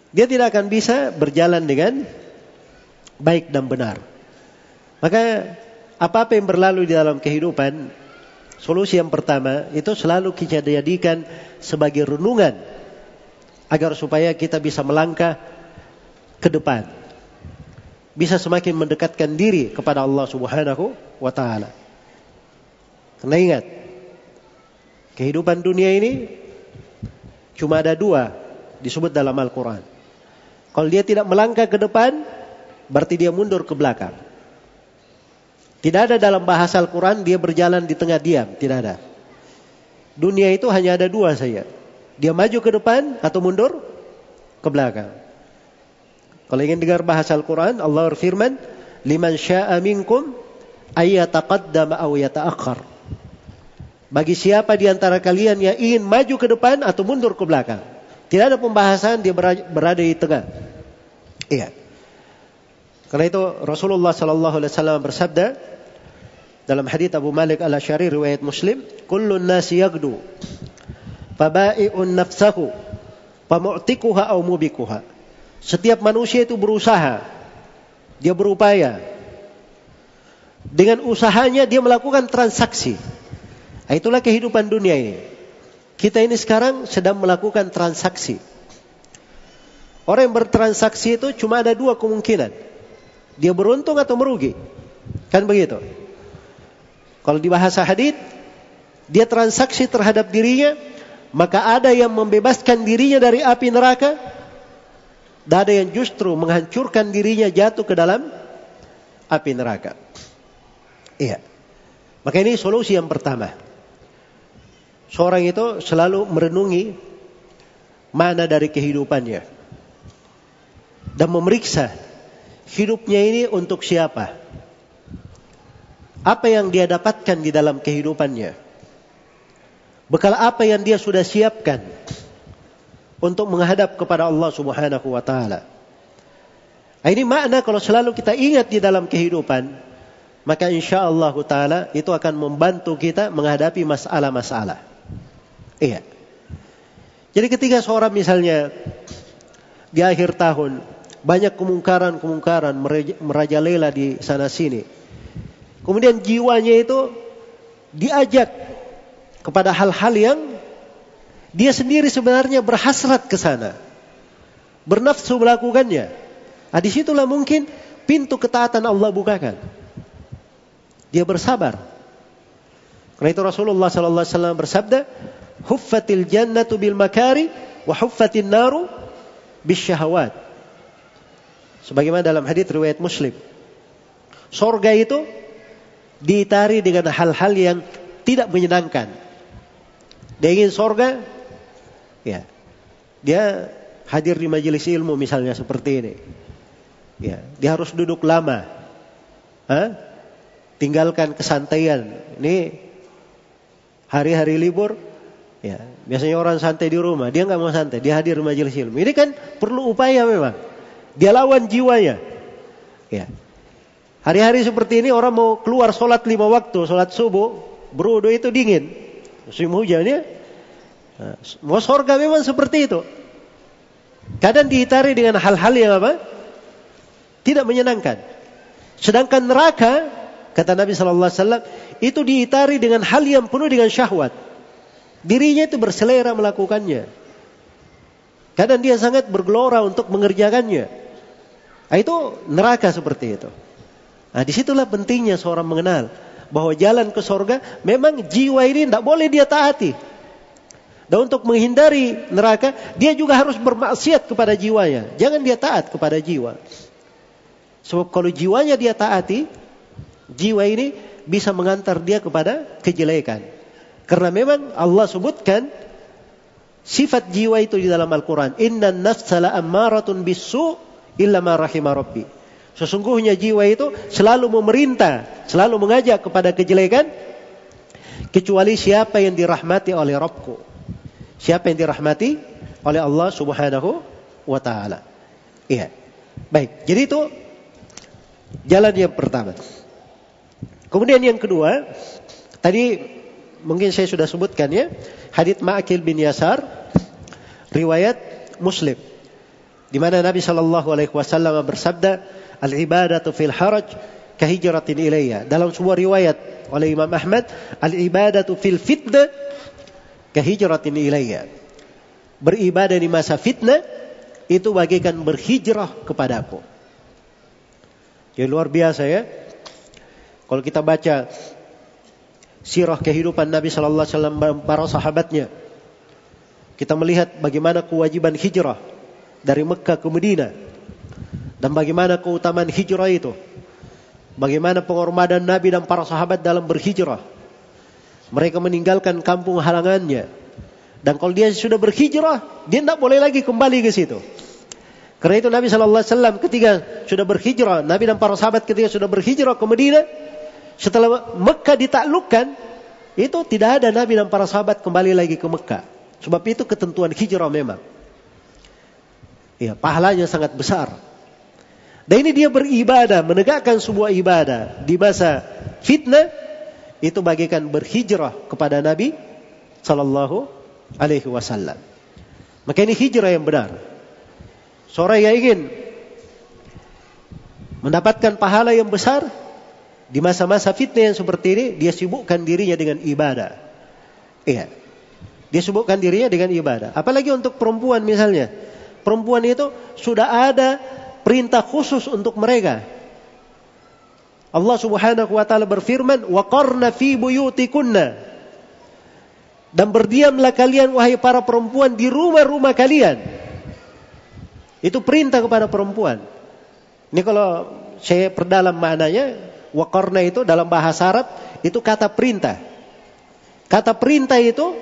dia tidak akan bisa berjalan dengan baik dan benar. Maka apa-apa yang berlalu di dalam kehidupan, solusi yang pertama itu selalu kita jadikan sebagai renungan agar supaya kita bisa melangkah ke depan. Bisa semakin mendekatkan diri kepada Allah Subhanahu wa taala. Karena ingat, kehidupan dunia ini cuma ada dua disebut dalam Al-Qur'an. Kalau dia tidak melangkah ke depan, berarti dia mundur ke belakang. Tidak ada dalam bahasa Al-Quran dia berjalan di tengah diam. Tidak ada. Dunia itu hanya ada dua saja. Dia maju ke depan atau mundur ke belakang. Kalau ingin dengar bahasa Al-Quran, Allah berfirman, Liman sya'a minkum ayyataqaddama aw yata'akhir. Bagi siapa di antara kalian yang ingin maju ke depan atau mundur ke belakang. Tidak ada pembahasan dia berada di tengah. Iya. Karena itu Rasulullah sallallahu alaihi wasallam bersabda dalam hadis Abu Malik Al-Asy'ari riwayat Muslim, "Kullun nasi yagdu fabai'un nafsahu famu'tikuha aw mubikuha." Setiap manusia itu berusaha, dia berupaya. Dengan usahanya dia melakukan transaksi. Nah, itulah kehidupan dunia ini. Kita ini sekarang sedang melakukan transaksi. Orang yang bertransaksi itu cuma ada dua kemungkinan. Dia beruntung atau merugi. Kan begitu. Kalau di bahasa hadith, dia transaksi terhadap dirinya, maka ada yang membebaskan dirinya dari api neraka, dan ada yang justru menghancurkan dirinya jatuh ke dalam api neraka. Iya. Maka ini solusi yang pertama. Seorang itu selalu merenungi mana dari kehidupannya. Dan memeriksa hidupnya ini untuk siapa. Apa yang dia dapatkan di dalam kehidupannya? Bekal apa yang dia sudah siapkan untuk menghadap kepada Allah Subhanahu wa taala? Nah, ini makna kalau selalu kita ingat di dalam kehidupan, maka insya Allah taala itu akan membantu kita menghadapi masalah-masalah. Iya. Jadi ketika seorang misalnya di akhir tahun banyak kemungkaran-kemungkaran merajalela di sana sini Kemudian jiwanya itu diajak kepada hal-hal yang dia sendiri sebenarnya berhasrat ke sana. Bernafsu melakukannya. Nah, di situlah mungkin pintu ketaatan Allah bukakan. Dia bersabar. Karena itu Rasulullah sallallahu alaihi wasallam bersabda, "Huffatil jannatu bil makari wa huffatin naru bis syahawat." Sebagaimana dalam hadis riwayat Muslim. Sorga itu diitari dengan hal-hal yang tidak menyenangkan. Dia ingin sorga, ya, dia hadir di majelis ilmu misalnya seperti ini. Ya, dia harus duduk lama. Hah? Tinggalkan kesantaian. Ini hari-hari libur, ya, biasanya orang santai di rumah, dia nggak mau santai, dia hadir di majelis ilmu. Ini kan perlu upaya memang. Dia lawan jiwanya. Ya, Hari-hari seperti ini orang mau keluar sholat lima waktu, sholat subuh, berudu itu dingin. Musim hujan ya. Mau sorga memang seperti itu. Kadang dihitari dengan hal-hal yang apa? Tidak menyenangkan. Sedangkan neraka, kata Nabi Sallallahu Alaihi Wasallam, itu dihitari dengan hal yang penuh dengan syahwat. Dirinya itu berselera melakukannya. Kadang dia sangat bergelora untuk mengerjakannya. Nah, itu neraka seperti itu. Nah di situlah pentingnya seorang mengenal bahwa jalan ke sorga memang jiwa ini tidak boleh dia taati. Dan untuk menghindari neraka, dia juga harus bermaksiat kepada jiwanya. Jangan dia taat kepada jiwa. Sebab kalau jiwanya dia taati, jiwa ini bisa mengantar dia kepada kejelekan. Karena memang Allah sebutkan sifat jiwa itu di dalam Al-Quran. Inna nafsala ammaratun bisu illa ma rahimah rabbi. Sesungguhnya jiwa itu selalu memerintah, selalu mengajak kepada kejelekan kecuali siapa yang dirahmati oleh Rabbku. Siapa yang dirahmati oleh Allah Subhanahu wa taala. Iya. Baik. Jadi itu jalan yang pertama. Kemudian yang kedua, tadi mungkin saya sudah sebutkan ya, hadits Ma'akil bin Yasar riwayat Muslim di mana Nabi Shallallahu alaihi wasallam bersabda, "Al-ibadatu fil haraj kahijratin ilayya." Dalam sebuah riwayat oleh Imam Ahmad, "Al-ibadatu fil fitnah kahijratin ilayya." Beribadah di masa fitnah itu bagaikan berhijrah kepadaku. Ya luar biasa ya. Kalau kita baca sirah kehidupan Nabi sallallahu alaihi wasallam para sahabatnya, kita melihat bagaimana kewajiban hijrah dari Mekah ke Medina dan bagaimana keutamaan hijrah itu. Bagaimana pengorbanan Nabi dan para sahabat dalam berhijrah. Mereka meninggalkan kampung halangannya. Dan kalau dia sudah berhijrah, dia tidak boleh lagi kembali ke situ. Karena itu Nabi Shallallahu Alaihi Wasallam ketika sudah berhijrah, Nabi dan para sahabat ketika sudah berhijrah ke Medina, setelah Mekah ditaklukkan, itu tidak ada Nabi dan para sahabat kembali lagi ke Mekah. Sebab itu ketentuan hijrah memang. Ya, pahalanya sangat besar. Dan ini dia beribadah, menegakkan sebuah ibadah di masa fitnah itu bagaikan berhijrah kepada Nabi Sallallahu Alaihi Wasallam. Maka ini hijrah yang benar. Seorang yang ingin mendapatkan pahala yang besar di masa-masa fitnah yang seperti ini, dia sibukkan dirinya dengan ibadah. Iya. Dia sibukkan dirinya dengan ibadah. Apalagi untuk perempuan misalnya. Perempuan itu sudah ada perintah khusus untuk mereka. Allah Subhanahu wa taala berfirman, "Wa qarna fi buyutikunna." Dan berdiamlah kalian wahai para perempuan di rumah-rumah kalian. Itu perintah kepada perempuan. Ini kalau saya perdalam maknanya, wakorna itu dalam bahasa Arab itu kata perintah. Kata perintah itu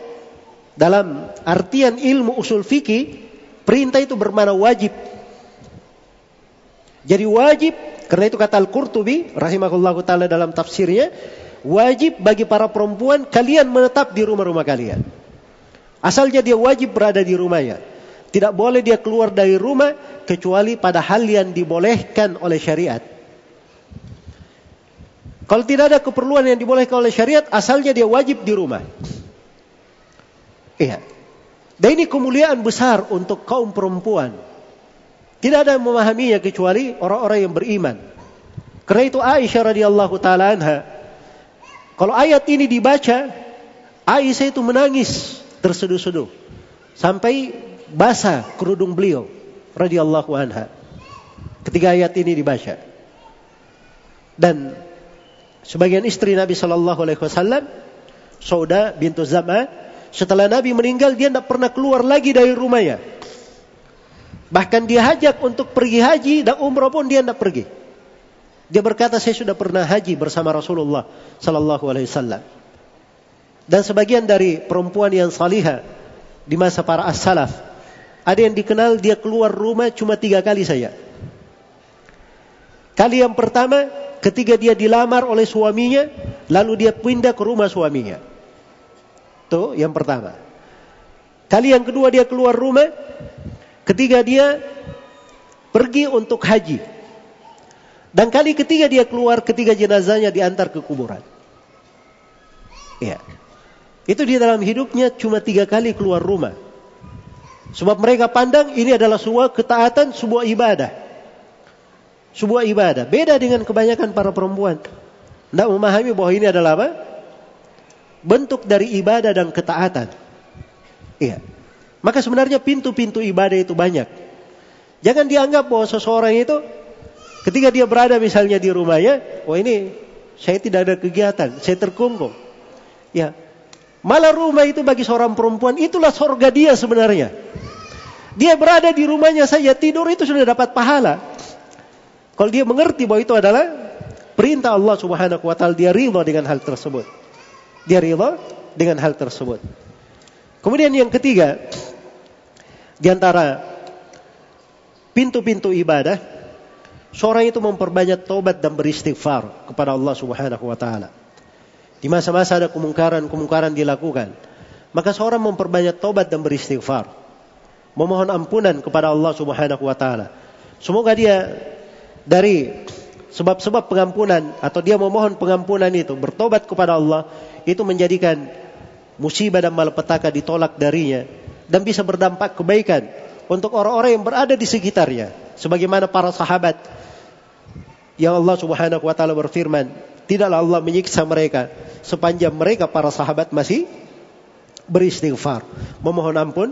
dalam artian ilmu usul fikih, perintah itu bermakna wajib. Jadi wajib, karena itu kata Al-Qurtubi rahimahullahu taala dalam tafsirnya, wajib bagi para perempuan kalian menetap di rumah-rumah kalian. Asalnya dia wajib berada di rumahnya. Tidak boleh dia keluar dari rumah kecuali pada hal yang dibolehkan oleh syariat. Kalau tidak ada keperluan yang dibolehkan oleh syariat, asalnya dia wajib di rumah. Iya. Dan ini kemuliaan besar untuk kaum perempuan. Tidak ada yang memahaminya kecuali orang-orang yang beriman. Karena itu Aisyah radhiyallahu taala anha kalau ayat ini dibaca, Aisyah itu menangis terseduh-seduh sampai basah kerudung beliau radhiyallahu anha ketika ayat ini dibaca. Dan sebagian istri Nabi Shallallahu alaihi wasallam Sauda bintu Zama setelah Nabi meninggal dia tidak pernah keluar lagi dari rumahnya. Bahkan dia hajak untuk pergi haji dan umrah pun dia tidak pergi. Dia berkata saya sudah pernah haji bersama Rasulullah Sallallahu Alaihi Wasallam. Dan sebagian dari perempuan yang salihah di masa para as-salaf ada yang dikenal dia keluar rumah cuma tiga kali saja. Kali yang pertama ketika dia dilamar oleh suaminya, lalu dia pindah ke rumah suaminya. Tuh yang pertama. Kali yang kedua dia keluar rumah ketika dia pergi untuk haji. Dan kali ketiga dia keluar ketika jenazahnya diantar ke kuburan. Ya. Itu di dalam hidupnya cuma tiga kali keluar rumah. Sebab mereka pandang ini adalah sebuah ketaatan, sebuah ibadah. Sebuah ibadah. Beda dengan kebanyakan para perempuan. Tidak memahami bahwa ini adalah apa? Bentuk dari ibadah dan ketaatan. Iya. Maka sebenarnya pintu-pintu ibadah itu banyak. Jangan dianggap bahwa seseorang itu ketika dia berada misalnya di rumahnya, oh ini saya tidak ada kegiatan, saya terkungkung. Ya, Malah rumah itu bagi seorang perempuan itulah sorga dia sebenarnya. Dia berada di rumahnya saja tidur itu sudah dapat pahala. Kalau dia mengerti bahwa itu adalah perintah Allah Subhanahu wa taala, dia ridha dengan hal tersebut. Dia ridha dengan hal tersebut. Kemudian yang ketiga, di antara pintu-pintu ibadah, seorang itu memperbanyak taubat dan beristighfar kepada Allah Subhanahu wa taala. Di masa-masa ada kemungkaran-kemungkaran dilakukan, maka seorang memperbanyak taubat dan beristighfar. memohon ampunan kepada Allah Subhanahu wa taala. Semoga dia dari sebab-sebab pengampunan atau dia memohon pengampunan itu bertobat kepada Allah itu menjadikan musibah dan malapetaka ditolak darinya. Dan bisa berdampak kebaikan untuk orang-orang yang berada di sekitarnya. Sebagaimana para sahabat yang Allah Subhanahu wa taala berfirman tidaklah Allah menyiksa mereka sepanjang mereka para sahabat masih beristighfar memohon ampun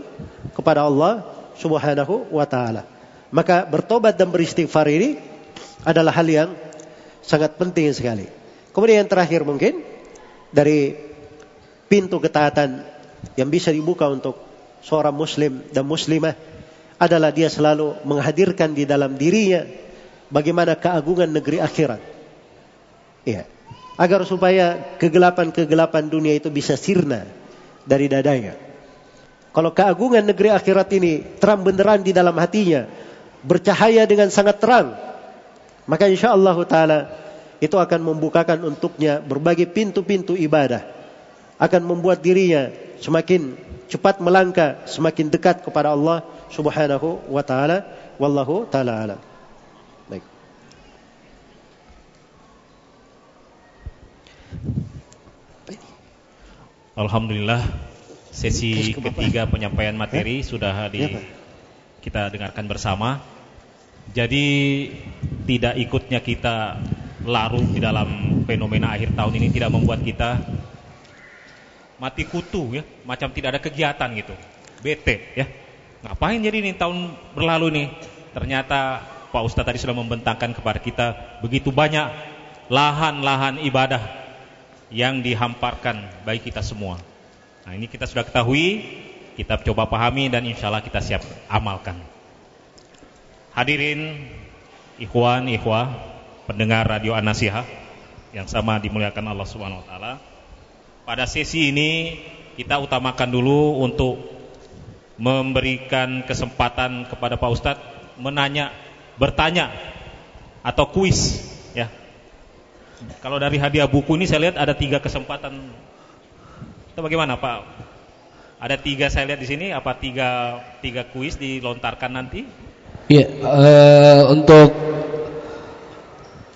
kepada Allah Subhanahu wa taala. Maka bertobat dan beristighfar ini adalah hal yang sangat penting sekali. Kemudian yang terakhir mungkin dari pintu ketaatan yang bisa dibuka untuk seorang muslim dan muslimah adalah dia selalu menghadirkan di dalam dirinya bagaimana keagungan negeri akhirat. Ya. Agar supaya kegelapan-kegelapan dunia itu bisa sirna dari dadanya. Kalau keagungan negeri akhirat ini terang benderang di dalam hatinya, bercahaya dengan sangat terang, maka insya Allah taala itu akan membukakan untuknya berbagai pintu-pintu ibadah, akan membuat dirinya semakin cepat melangkah, semakin dekat kepada Allah Subhanahu wa taala. Wallahu taala alam. Baik. Alhamdulillah sesi ketiga penyampaian materi sudah di kita dengarkan bersama. Jadi tidak ikutnya kita larut di dalam fenomena akhir tahun ini tidak membuat kita mati kutu ya, macam tidak ada kegiatan gitu. Bete ya. Ngapain jadi ini tahun berlalu nih? Ternyata Pak Ustadz tadi sudah membentangkan kepada kita begitu banyak lahan-lahan ibadah yang dihamparkan bagi kita semua. Nah ini kita sudah ketahui, kita coba pahami dan insya Allah kita siap amalkan. Hadirin, ikhwan, ikhwah, pendengar radio An-Nasihah yang sama dimuliakan Allah Subhanahu wa taala. Pada sesi ini kita utamakan dulu untuk memberikan kesempatan kepada Pak Ustadz menanya, bertanya atau kuis ya kalau dari hadiah buku ini saya lihat ada tiga kesempatan. Itu bagaimana Pak? Ada tiga saya lihat di sini. Apa tiga tiga kuis dilontarkan nanti? Iya, uh, untuk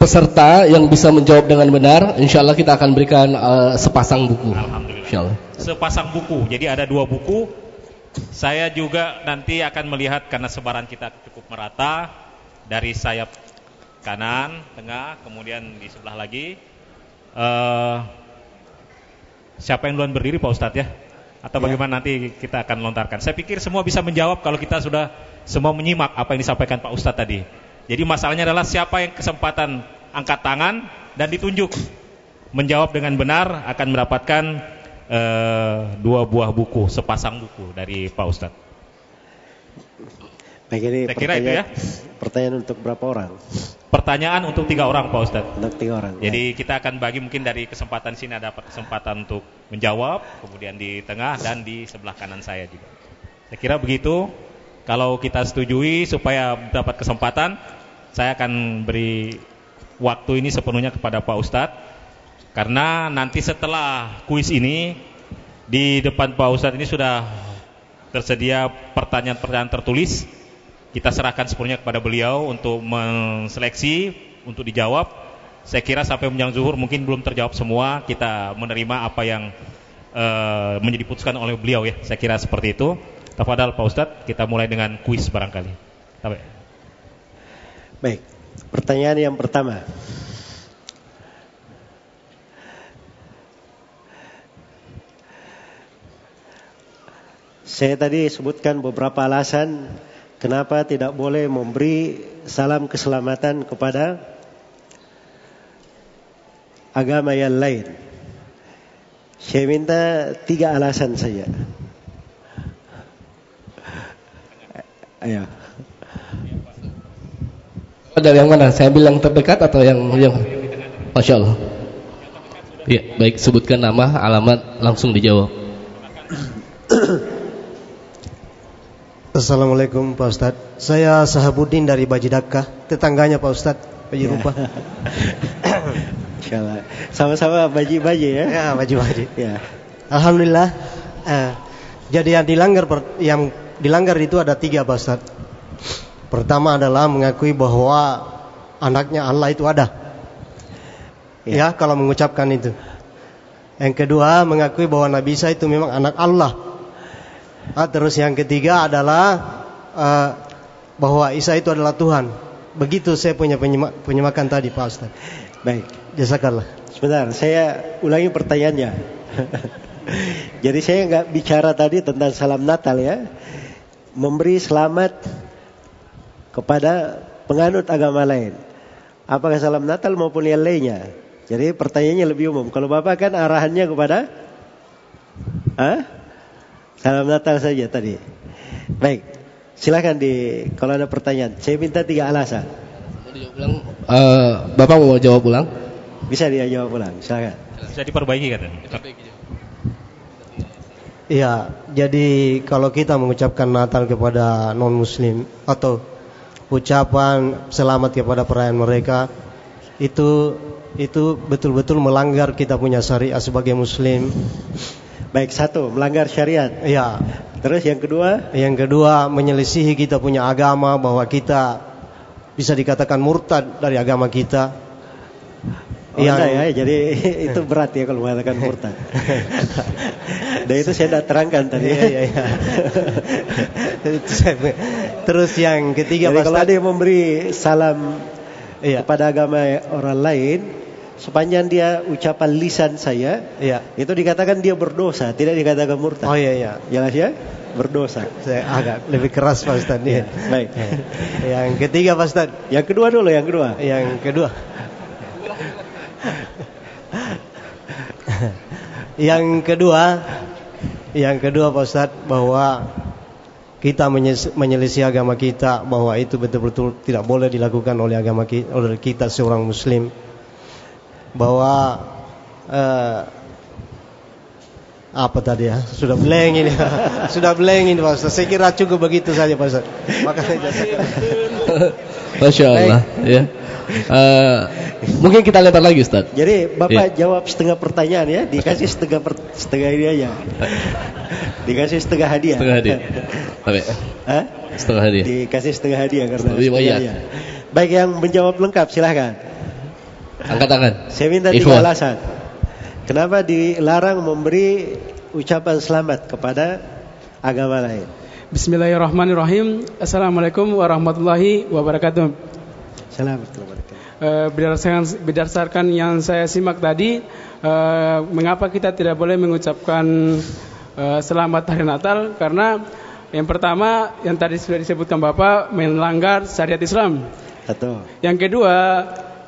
peserta yang bisa menjawab dengan benar, insya Allah kita akan berikan uh, sepasang buku. Alhamdulillah. Insya Allah. Sepasang buku. Jadi ada dua buku. Saya juga nanti akan melihat karena sebaran kita cukup merata dari sayap kanan, tengah, kemudian di sebelah lagi. Uh, siapa yang duluan berdiri Pak Ustadz ya? Atau ya. bagaimana nanti kita akan lontarkan? Saya pikir semua bisa menjawab kalau kita sudah semua menyimak apa yang disampaikan Pak Ustadz tadi. Jadi masalahnya adalah siapa yang kesempatan angkat tangan dan ditunjuk menjawab dengan benar akan mendapatkan uh, dua buah buku, sepasang buku dari Pak Ustadz. Baik ini Saya kira itu ya. Pertanyaan untuk berapa orang? Pertanyaan untuk tiga orang Pak Ustadz. Untuk tiga orang. Jadi ya. kita akan bagi mungkin dari kesempatan sini ada kesempatan untuk menjawab, kemudian di tengah dan di sebelah kanan saya juga. Saya kira begitu. Kalau kita setujui supaya dapat kesempatan, saya akan beri waktu ini sepenuhnya kepada Pak Ustadz. Karena nanti setelah kuis ini di depan Pak Ustadz ini sudah tersedia pertanyaan-pertanyaan tertulis kita serahkan sepenuhnya kepada beliau untuk menseleksi untuk dijawab. Saya kira sampai menjelang zuhur mungkin belum terjawab semua. Kita menerima apa yang uh, menjadi putuskan oleh beliau ya. Saya kira seperti itu. Tafadhal Pak Ustadz, kita mulai dengan kuis barangkali. Sampai. Baik. Pertanyaan yang pertama. Saya tadi sebutkan beberapa alasan Kenapa tidak boleh memberi salam keselamatan kepada agama yang lain? Saya minta tiga alasan saja. Ayo. Dari yang mana? Saya bilang terdekat atau yang yang Masya Allah. Ya, baik sebutkan nama, alamat, langsung dijawab. Assalamualaikum Pak Ustad Saya Sahabuddin dari Bajidakah Tetangganya Pak Ustad Baji ya. Rupa Sama-sama baji-baji ya Ya baji-baji ya. Alhamdulillah eh, Jadi yang dilanggar per, Yang dilanggar itu ada tiga Pak Ustaz. Pertama adalah mengakui bahwa anaknya Allah itu ada. Ya, kalau mengucapkan itu. Yang kedua mengakui bahwa Nabi Isa itu memang anak Allah. Ah, terus yang ketiga adalah uh, bahwa Isa itu adalah Tuhan. Begitu saya punya penyemak, penyemakan tadi Pak Ustaz. Baik. Jazakallah. Sebentar, saya ulangi pertanyaannya. Jadi saya nggak bicara tadi tentang salam Natal ya. Memberi selamat kepada penganut agama lain. Apakah salam Natal maupun yang lainnya? Jadi pertanyaannya lebih umum. Kalau Bapak kan arahannya kepada Hah? Salam Natal saja tadi. Baik. Silakan di kalau ada pertanyaan. Saya minta tiga alasan. Uh, Bapak mau jawab ulang? Bisa dia jawab ulang. Silakan. Bisa diperbaiki kan? Iya, jadi kalau kita mengucapkan Natal kepada non muslim atau ucapan selamat kepada perayaan mereka itu itu betul-betul melanggar kita punya syariat sebagai muslim. Baik satu, melanggar syariat. Iya. Terus yang kedua? Yang kedua menyelisihi kita punya agama bahwa kita bisa dikatakan murtad dari agama kita. Oh, yang... ya, jadi itu berat ya kalau mengatakan murtad. Dan itu saya tidak terangkan tadi. Iya, iya, iya. Terus yang ketiga jadi kalau ada yang memberi salam iya. kepada agama orang lain, sepanjang dia ucapan lisan saya, iya. itu dikatakan dia berdosa, tidak dikatakan murtad. Oh iya iya. Jelas ya? Berdosa. Saya agak lebih keras Pak Ustaz. Ya. Baik. yang ketiga Pak Ustaz. Yang kedua dulu, yang kedua. Yang kedua. yang kedua, yang kedua Pak Ustaz bahwa kita menyelisih agama kita bahwa itu betul-betul tidak boleh dilakukan oleh agama kita, oleh kita seorang muslim. Bahwa uh, apa tadi ya? Sudah blank ini. Sudah blank ini Pak Ustaz saya kira cukup begitu saja Pak Ustaz makanya Masya Allah ya Uh, mungkin kita lempar lagi Ustaz. Jadi Bapak ya. jawab setengah pertanyaan ya, dikasih setengah per, setengah ini aja. Dikasih setengah hadiah. Setengah hadiah. Hah? Setengah hadiah. Dikasih setengah hadiah karena Lebih banyak. Baik yang menjawab lengkap silahkan. Angkat tangan. Saya minta tiga alasan. Kenapa dilarang memberi ucapan selamat kepada agama lain? Bismillahirrahmanirrahim. Assalamualaikum warahmatullahi wabarakatuh. Assalamualaikum Uh, berdasarkan, berdasarkan yang saya simak tadi, uh, mengapa kita tidak boleh mengucapkan uh, selamat hari Natal? Karena yang pertama, yang tadi sudah disebutkan Bapak, melanggar syariat Islam. Satu. Yang kedua,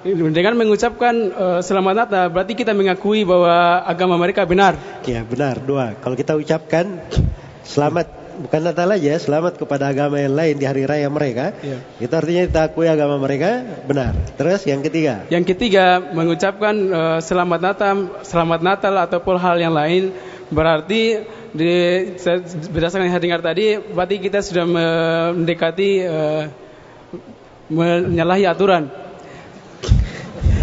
dengan mengucapkan uh, selamat Natal, berarti kita mengakui bahwa agama mereka benar. Ya benar. Dua, kalau kita ucapkan selamat bukan Natal aja, selamat kepada agama yang lain di hari raya mereka. Ya. Itu artinya kita akui agama mereka benar. Terus yang ketiga? Yang ketiga mengucapkan uh, selamat Natal, selamat Natal ataupun hal yang lain berarti di berdasarkan yang saya dengar tadi, berarti kita sudah mendekati uh, menyalahi aturan.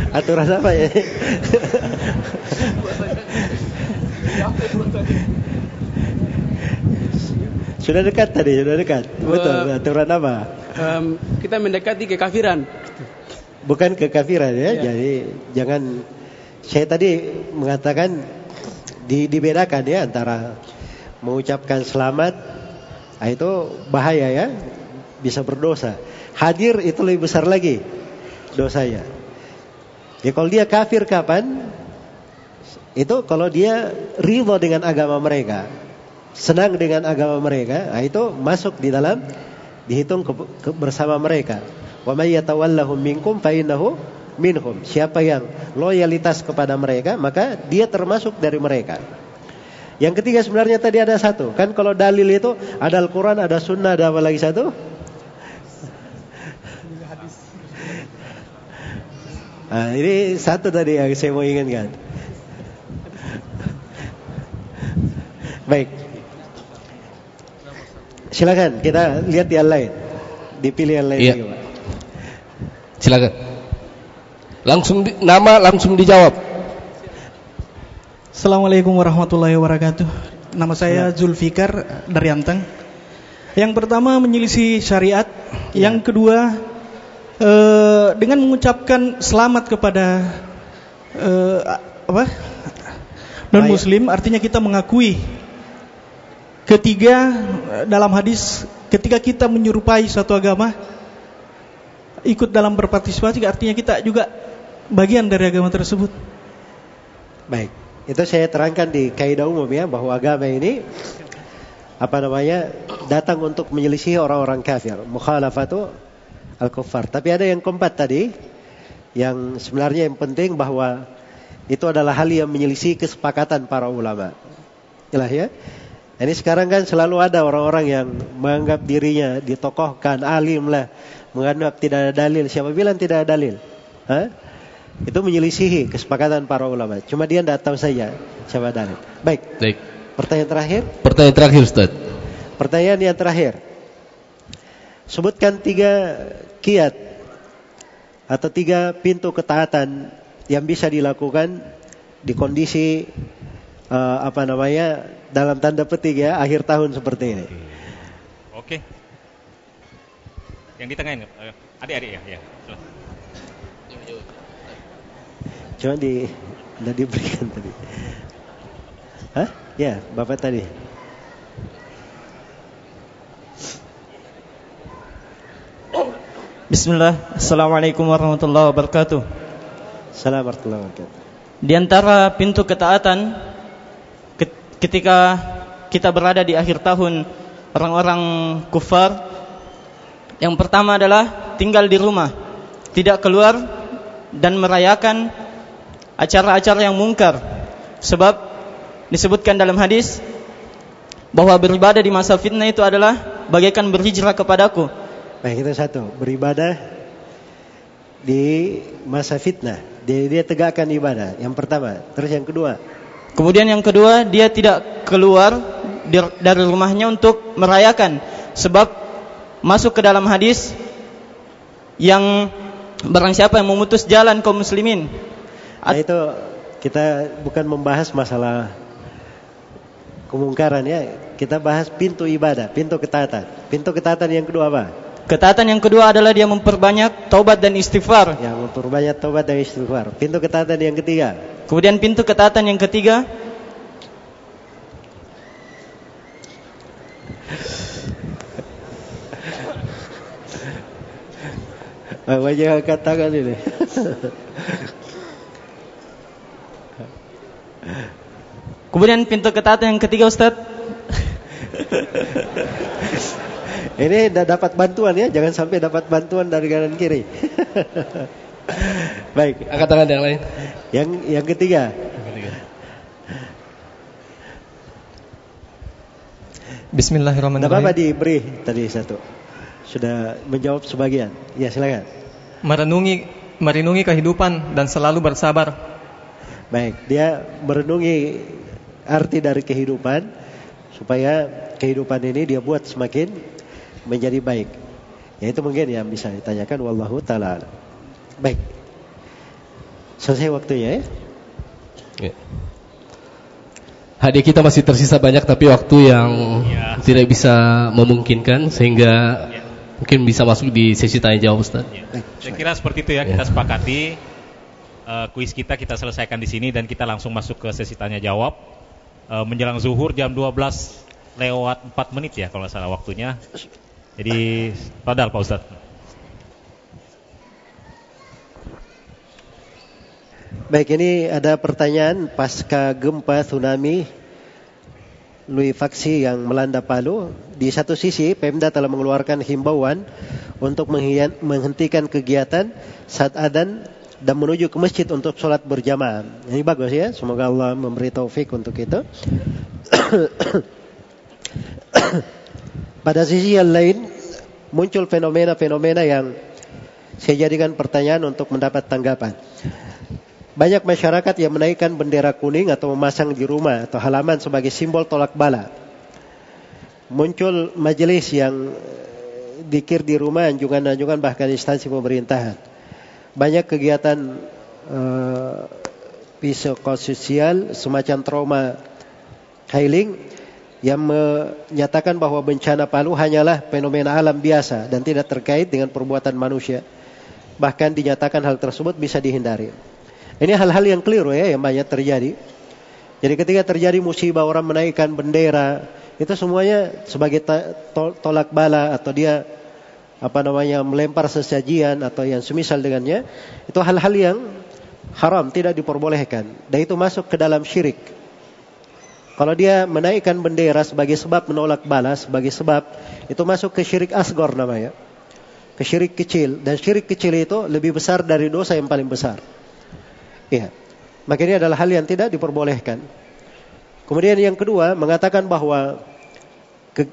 Aturan apa ya? Sudah dekat tadi, sudah dekat. Betul, uh, aturan apa? Um, kita mendekati kekafiran. Bukan kekafiran ya, ya. jadi jangan saya tadi mengatakan di, dibedakan ya antara mengucapkan selamat nah itu bahaya ya, bisa berdosa. Hadir itu lebih besar lagi dosanya. Ya kalau dia kafir kapan? Itu kalau dia ridho dengan agama mereka senang dengan agama mereka, nah itu masuk di dalam dihitung ke, ke, bersama mereka. Wa may yatawallahum minkum fa innahu minhum. Siapa yang loyalitas kepada mereka, maka dia termasuk dari mereka. Yang ketiga sebenarnya tadi ada satu. Kan kalau dalil itu ada Al-Quran, ada Sunnah, ada apa lagi satu? Nah, ini satu tadi yang saya mau ingatkan. Baik. Silakan kita lihat yang lain. Dipilih yang lain. Iya. Silakan. Langsung di, nama langsung dijawab. Assalamualaikum warahmatullahi wabarakatuh. Nama saya Zulfikar dari Anteng. Yang pertama menyelisih syariat, yang kedua eh, dengan mengucapkan selamat kepada eh, apa? non muslim artinya kita mengakui. Ketiga dalam hadis ketika kita menyerupai suatu agama ikut dalam berpartisipasi artinya kita juga bagian dari agama tersebut. Baik, itu saya terangkan di kaidah umum ya bahwa agama ini apa namanya datang untuk menyelisih orang-orang kafir, mukhalafatu al-kuffar. Tapi ada yang keempat tadi yang sebenarnya yang penting bahwa itu adalah hal yang menyelisih kesepakatan para ulama. Jelas ya? Ini sekarang kan selalu ada orang-orang yang menganggap dirinya ditokohkan, alim lah, menganggap tidak ada dalil. Siapa bilang tidak ada dalil? Hah? Itu menyelisihi kesepakatan para ulama. Cuma dia tidak tahu saja siapa dalil. Baik. Baik. Pertanyaan terakhir? Pertanyaan terakhir Ustaz. Pertanyaan yang terakhir. Sebutkan tiga kiat atau tiga pintu ketaatan yang bisa dilakukan di kondisi uh, apa namanya dalam tanda petik ya akhir tahun seperti ini. Oke. Yang di tengah ini, eh, adik-adik ya, ya. Cuma di tidak diberikan tadi. Hah? Ya, Bapak tadi. Bismillah, Assalamualaikum warahmatullahi wabarakatuh. Assalamualaikum warahmatullahi wabarakatuh. Di antara pintu ketaatan ketika kita berada di akhir tahun orang-orang kufar yang pertama adalah tinggal di rumah, tidak keluar dan merayakan acara-acara yang mungkar. Sebab disebutkan dalam hadis bahwa beribadah di masa fitnah itu adalah bagaikan berhijrah kepadaku. Baik itu satu, beribadah di masa fitnah. Dia, dia tegakkan ibadah. Yang pertama, terus yang kedua. Kemudian yang kedua, dia tidak keluar dari rumahnya untuk merayakan sebab masuk ke dalam hadis yang barang siapa yang memutus jalan kaum muslimin Nah itu kita bukan membahas masalah kemungkaran ya. Kita bahas pintu ibadah, pintu ketaatan. Pintu ketaatan yang kedua apa? Ketaatan yang kedua adalah dia memperbanyak taubat dan istighfar. Ya, memperbanyak taubat dan istighfar. Pintu ketaatan yang ketiga. Kemudian pintu ketaatan yang ketiga Wajah katakan ini. Kemudian pintu ketaatan yang ketiga Ustaz. Ini dapat bantuan ya, jangan sampai dapat bantuan dari kanan kiri. Baik, angkat tangan yang lain. Yang yang ketiga. Bismillahirrahmanirrahim. Tidak apa diberi tadi satu. Sudah menjawab sebagian. Ya silakan. Merenungi merenungi kehidupan dan selalu bersabar. Baik, dia merenungi arti dari kehidupan supaya kehidupan ini dia buat semakin menjadi baik. Ya itu mungkin yang bisa ditanyakan wallahu taala. Baik. Selesai waktunya ya. ya. Hadiah kita masih tersisa banyak tapi waktu yang ya. tidak bisa memungkinkan sehingga ya. mungkin bisa masuk di sesi tanya jawab Ustaz. Ya. Saya kira seperti itu ya, ya. kita sepakati uh, kuis kita kita selesaikan di sini dan kita langsung masuk ke sesi tanya jawab uh, menjelang zuhur jam 12 lewat 4 menit ya kalau salah waktunya. Jadi padahal Pak Ustadz. Baik ini ada pertanyaan pasca gempa tsunami Faksi yang melanda Palu. Di satu sisi Pemda telah mengeluarkan himbauan untuk menghentikan kegiatan saat adan dan menuju ke masjid untuk sholat berjamaah. Ini bagus ya. Semoga Allah memberi taufik untuk itu. Pada sisi yang lain muncul fenomena-fenomena yang saya jadikan pertanyaan untuk mendapat tanggapan. Banyak masyarakat yang menaikkan bendera kuning atau memasang di rumah atau halaman sebagai simbol tolak bala. Muncul majelis yang dikir di rumah, anjungan-anjungan bahkan instansi pemerintahan banyak kegiatan uh, psikososial semacam trauma healing yang menyatakan bahwa bencana Palu hanyalah fenomena alam biasa dan tidak terkait dengan perbuatan manusia. Bahkan dinyatakan hal tersebut bisa dihindari. Ini hal-hal yang keliru ya yang banyak terjadi. Jadi ketika terjadi musibah orang menaikkan bendera, itu semuanya sebagai tolak bala atau dia apa namanya melempar sesajian atau yang semisal dengannya, itu hal-hal yang haram, tidak diperbolehkan. Dan itu masuk ke dalam syirik. Kalau dia menaikkan bendera sebagai sebab menolak balas, sebagai sebab itu masuk ke syirik asgor namanya. Ke syirik kecil dan syirik kecil itu lebih besar dari dosa yang paling besar. Iya. Maka ini adalah hal yang tidak diperbolehkan. Kemudian yang kedua mengatakan bahwa e,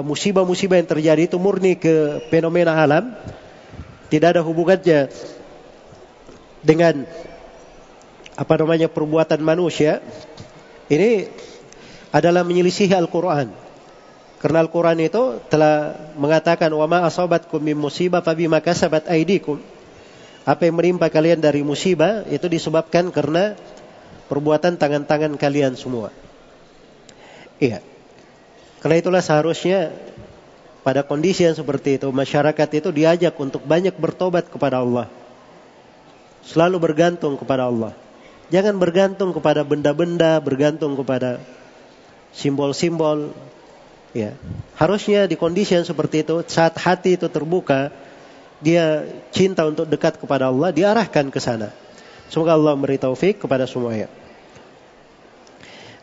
musibah-musibah yang terjadi itu murni ke fenomena alam, tidak ada hubungannya dengan apa namanya perbuatan manusia. Ini adalah menyelisihi Al-Quran. Karena Al-Quran itu telah mengatakan wa ma asabatkum min musibah fabima kasabat aidikum. Apa yang menimpa kalian dari musibah itu disebabkan karena perbuatan tangan-tangan kalian semua. Iya. Karena itulah seharusnya pada kondisi yang seperti itu masyarakat itu diajak untuk banyak bertobat kepada Allah. Selalu bergantung kepada Allah. Jangan bergantung kepada benda-benda, bergantung kepada simbol-simbol ya harusnya di kondisi yang seperti itu saat hati itu terbuka dia cinta untuk dekat kepada Allah diarahkan ke sana semoga Allah memberi taufik kepada semuanya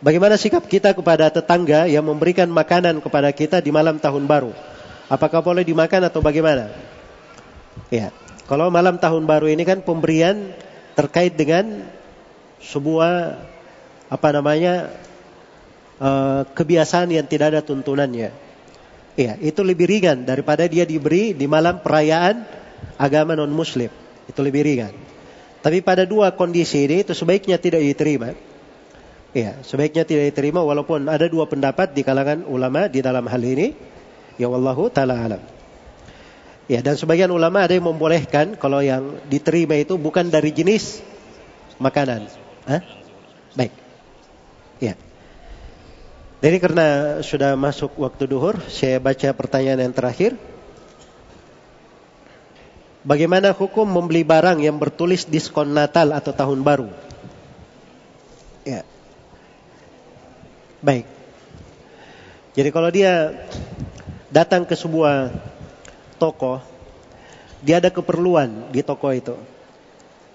Bagaimana sikap kita kepada tetangga yang memberikan makanan kepada kita di malam tahun baru? Apakah boleh dimakan atau bagaimana? Ya, kalau malam tahun baru ini kan pemberian terkait dengan sebuah apa namanya Eh, kebiasaan yang tidak ada tuntunannya. Iya, itu lebih ringan daripada dia diberi di malam perayaan agama non muslim. Itu lebih ringan. Tapi pada dua kondisi ini itu sebaiknya tidak diterima. Iya, sebaiknya tidak diterima walaupun ada dua pendapat di kalangan ulama di dalam hal ini. Ya wallahu taala alam. Ya, dan sebagian ulama ada yang membolehkan kalau yang diterima itu bukan dari jenis makanan. Hah? Baik. Ya. Jadi karena sudah masuk waktu duhur, saya baca pertanyaan yang terakhir. Bagaimana hukum membeli barang yang bertulis diskon Natal atau Tahun Baru? Ya. Baik. Jadi kalau dia datang ke sebuah toko, dia ada keperluan di toko itu.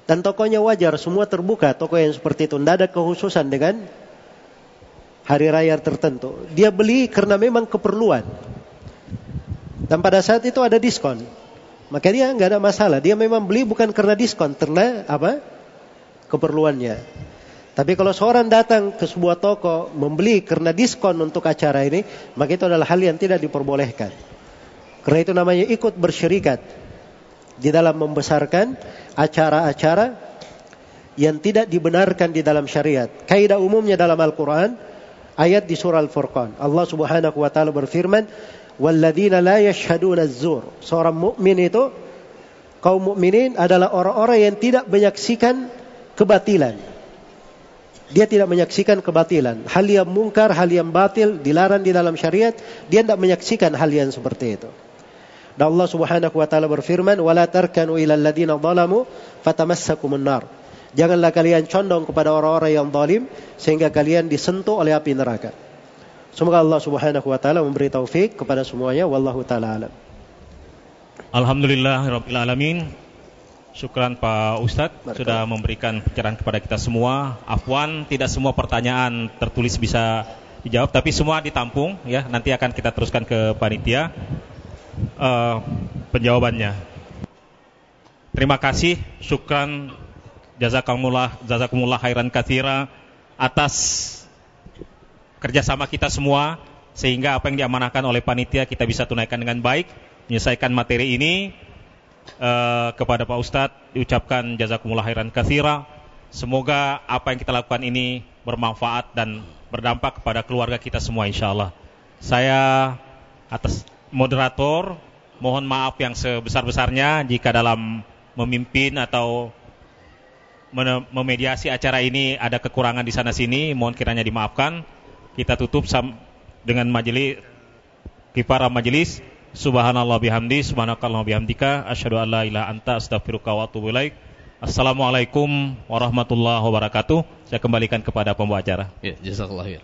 Dan tokonya wajar, semua terbuka. Toko yang seperti itu, tidak ada kehususan dengan hari raya tertentu. Dia beli karena memang keperluan. Dan pada saat itu ada diskon. Maka dia nggak ada masalah. Dia memang beli bukan karena diskon, karena apa? Keperluannya. Tapi kalau seorang datang ke sebuah toko membeli karena diskon untuk acara ini, maka itu adalah hal yang tidak diperbolehkan. Karena itu namanya ikut bersyirikat di dalam membesarkan acara-acara yang tidak dibenarkan di dalam syariat. Kaidah umumnya dalam Al-Quran, ayat di surah Al-Furqan. Allah Subhanahu wa taala berfirman, "Walladzina la yashhaduna az-zur." Seorang mukmin itu kaum mukminin adalah orang-orang yang tidak menyaksikan kebatilan. Dia tidak menyaksikan kebatilan. Hal yang mungkar, hal yang batil dilarang di dalam syariat, dia tidak menyaksikan hal yang seperti itu. Dan Allah Subhanahu wa taala berfirman, "Wala tarkanu ilal ladzina zalamu fatamassakumun nar." Janganlah kalian condong kepada orang-orang yang zalim sehingga kalian disentuh oleh api neraka. Semoga Allah Subhanahu wa taala memberi taufik kepada semuanya wallahu taala alam. Alhamdulillah rabbil alamin. Syukran Pak Ustadz sudah memberikan pencerahan kepada kita semua. Afwan, tidak semua pertanyaan tertulis bisa dijawab, tapi semua ditampung ya. Nanti akan kita teruskan ke panitia uh, penjawabannya. Terima kasih, syukran jazakumullah jazakumullah khairan katsira atas kerjasama kita semua sehingga apa yang diamanahkan oleh panitia kita bisa tunaikan dengan baik. Menyelesaikan materi ini uh, kepada Pak Ustadz diucapkan jazakumullah khairan katsira. Semoga apa yang kita lakukan ini bermanfaat dan berdampak kepada keluarga kita semua insyaallah. Saya atas moderator mohon maaf yang sebesar-besarnya jika dalam memimpin atau memediasi acara ini ada kekurangan di sana sini, mohon kiranya dimaafkan. Kita tutup dengan majelis kifara majelis. Subhanallah bihamdi, subhanakallah bihamdika, asyhadu an la anta astaghfiruka wa atubu ilaik. Assalamualaikum warahmatullahi wabarakatuh. Saya kembalikan kepada pembawa acara. Ya, khair.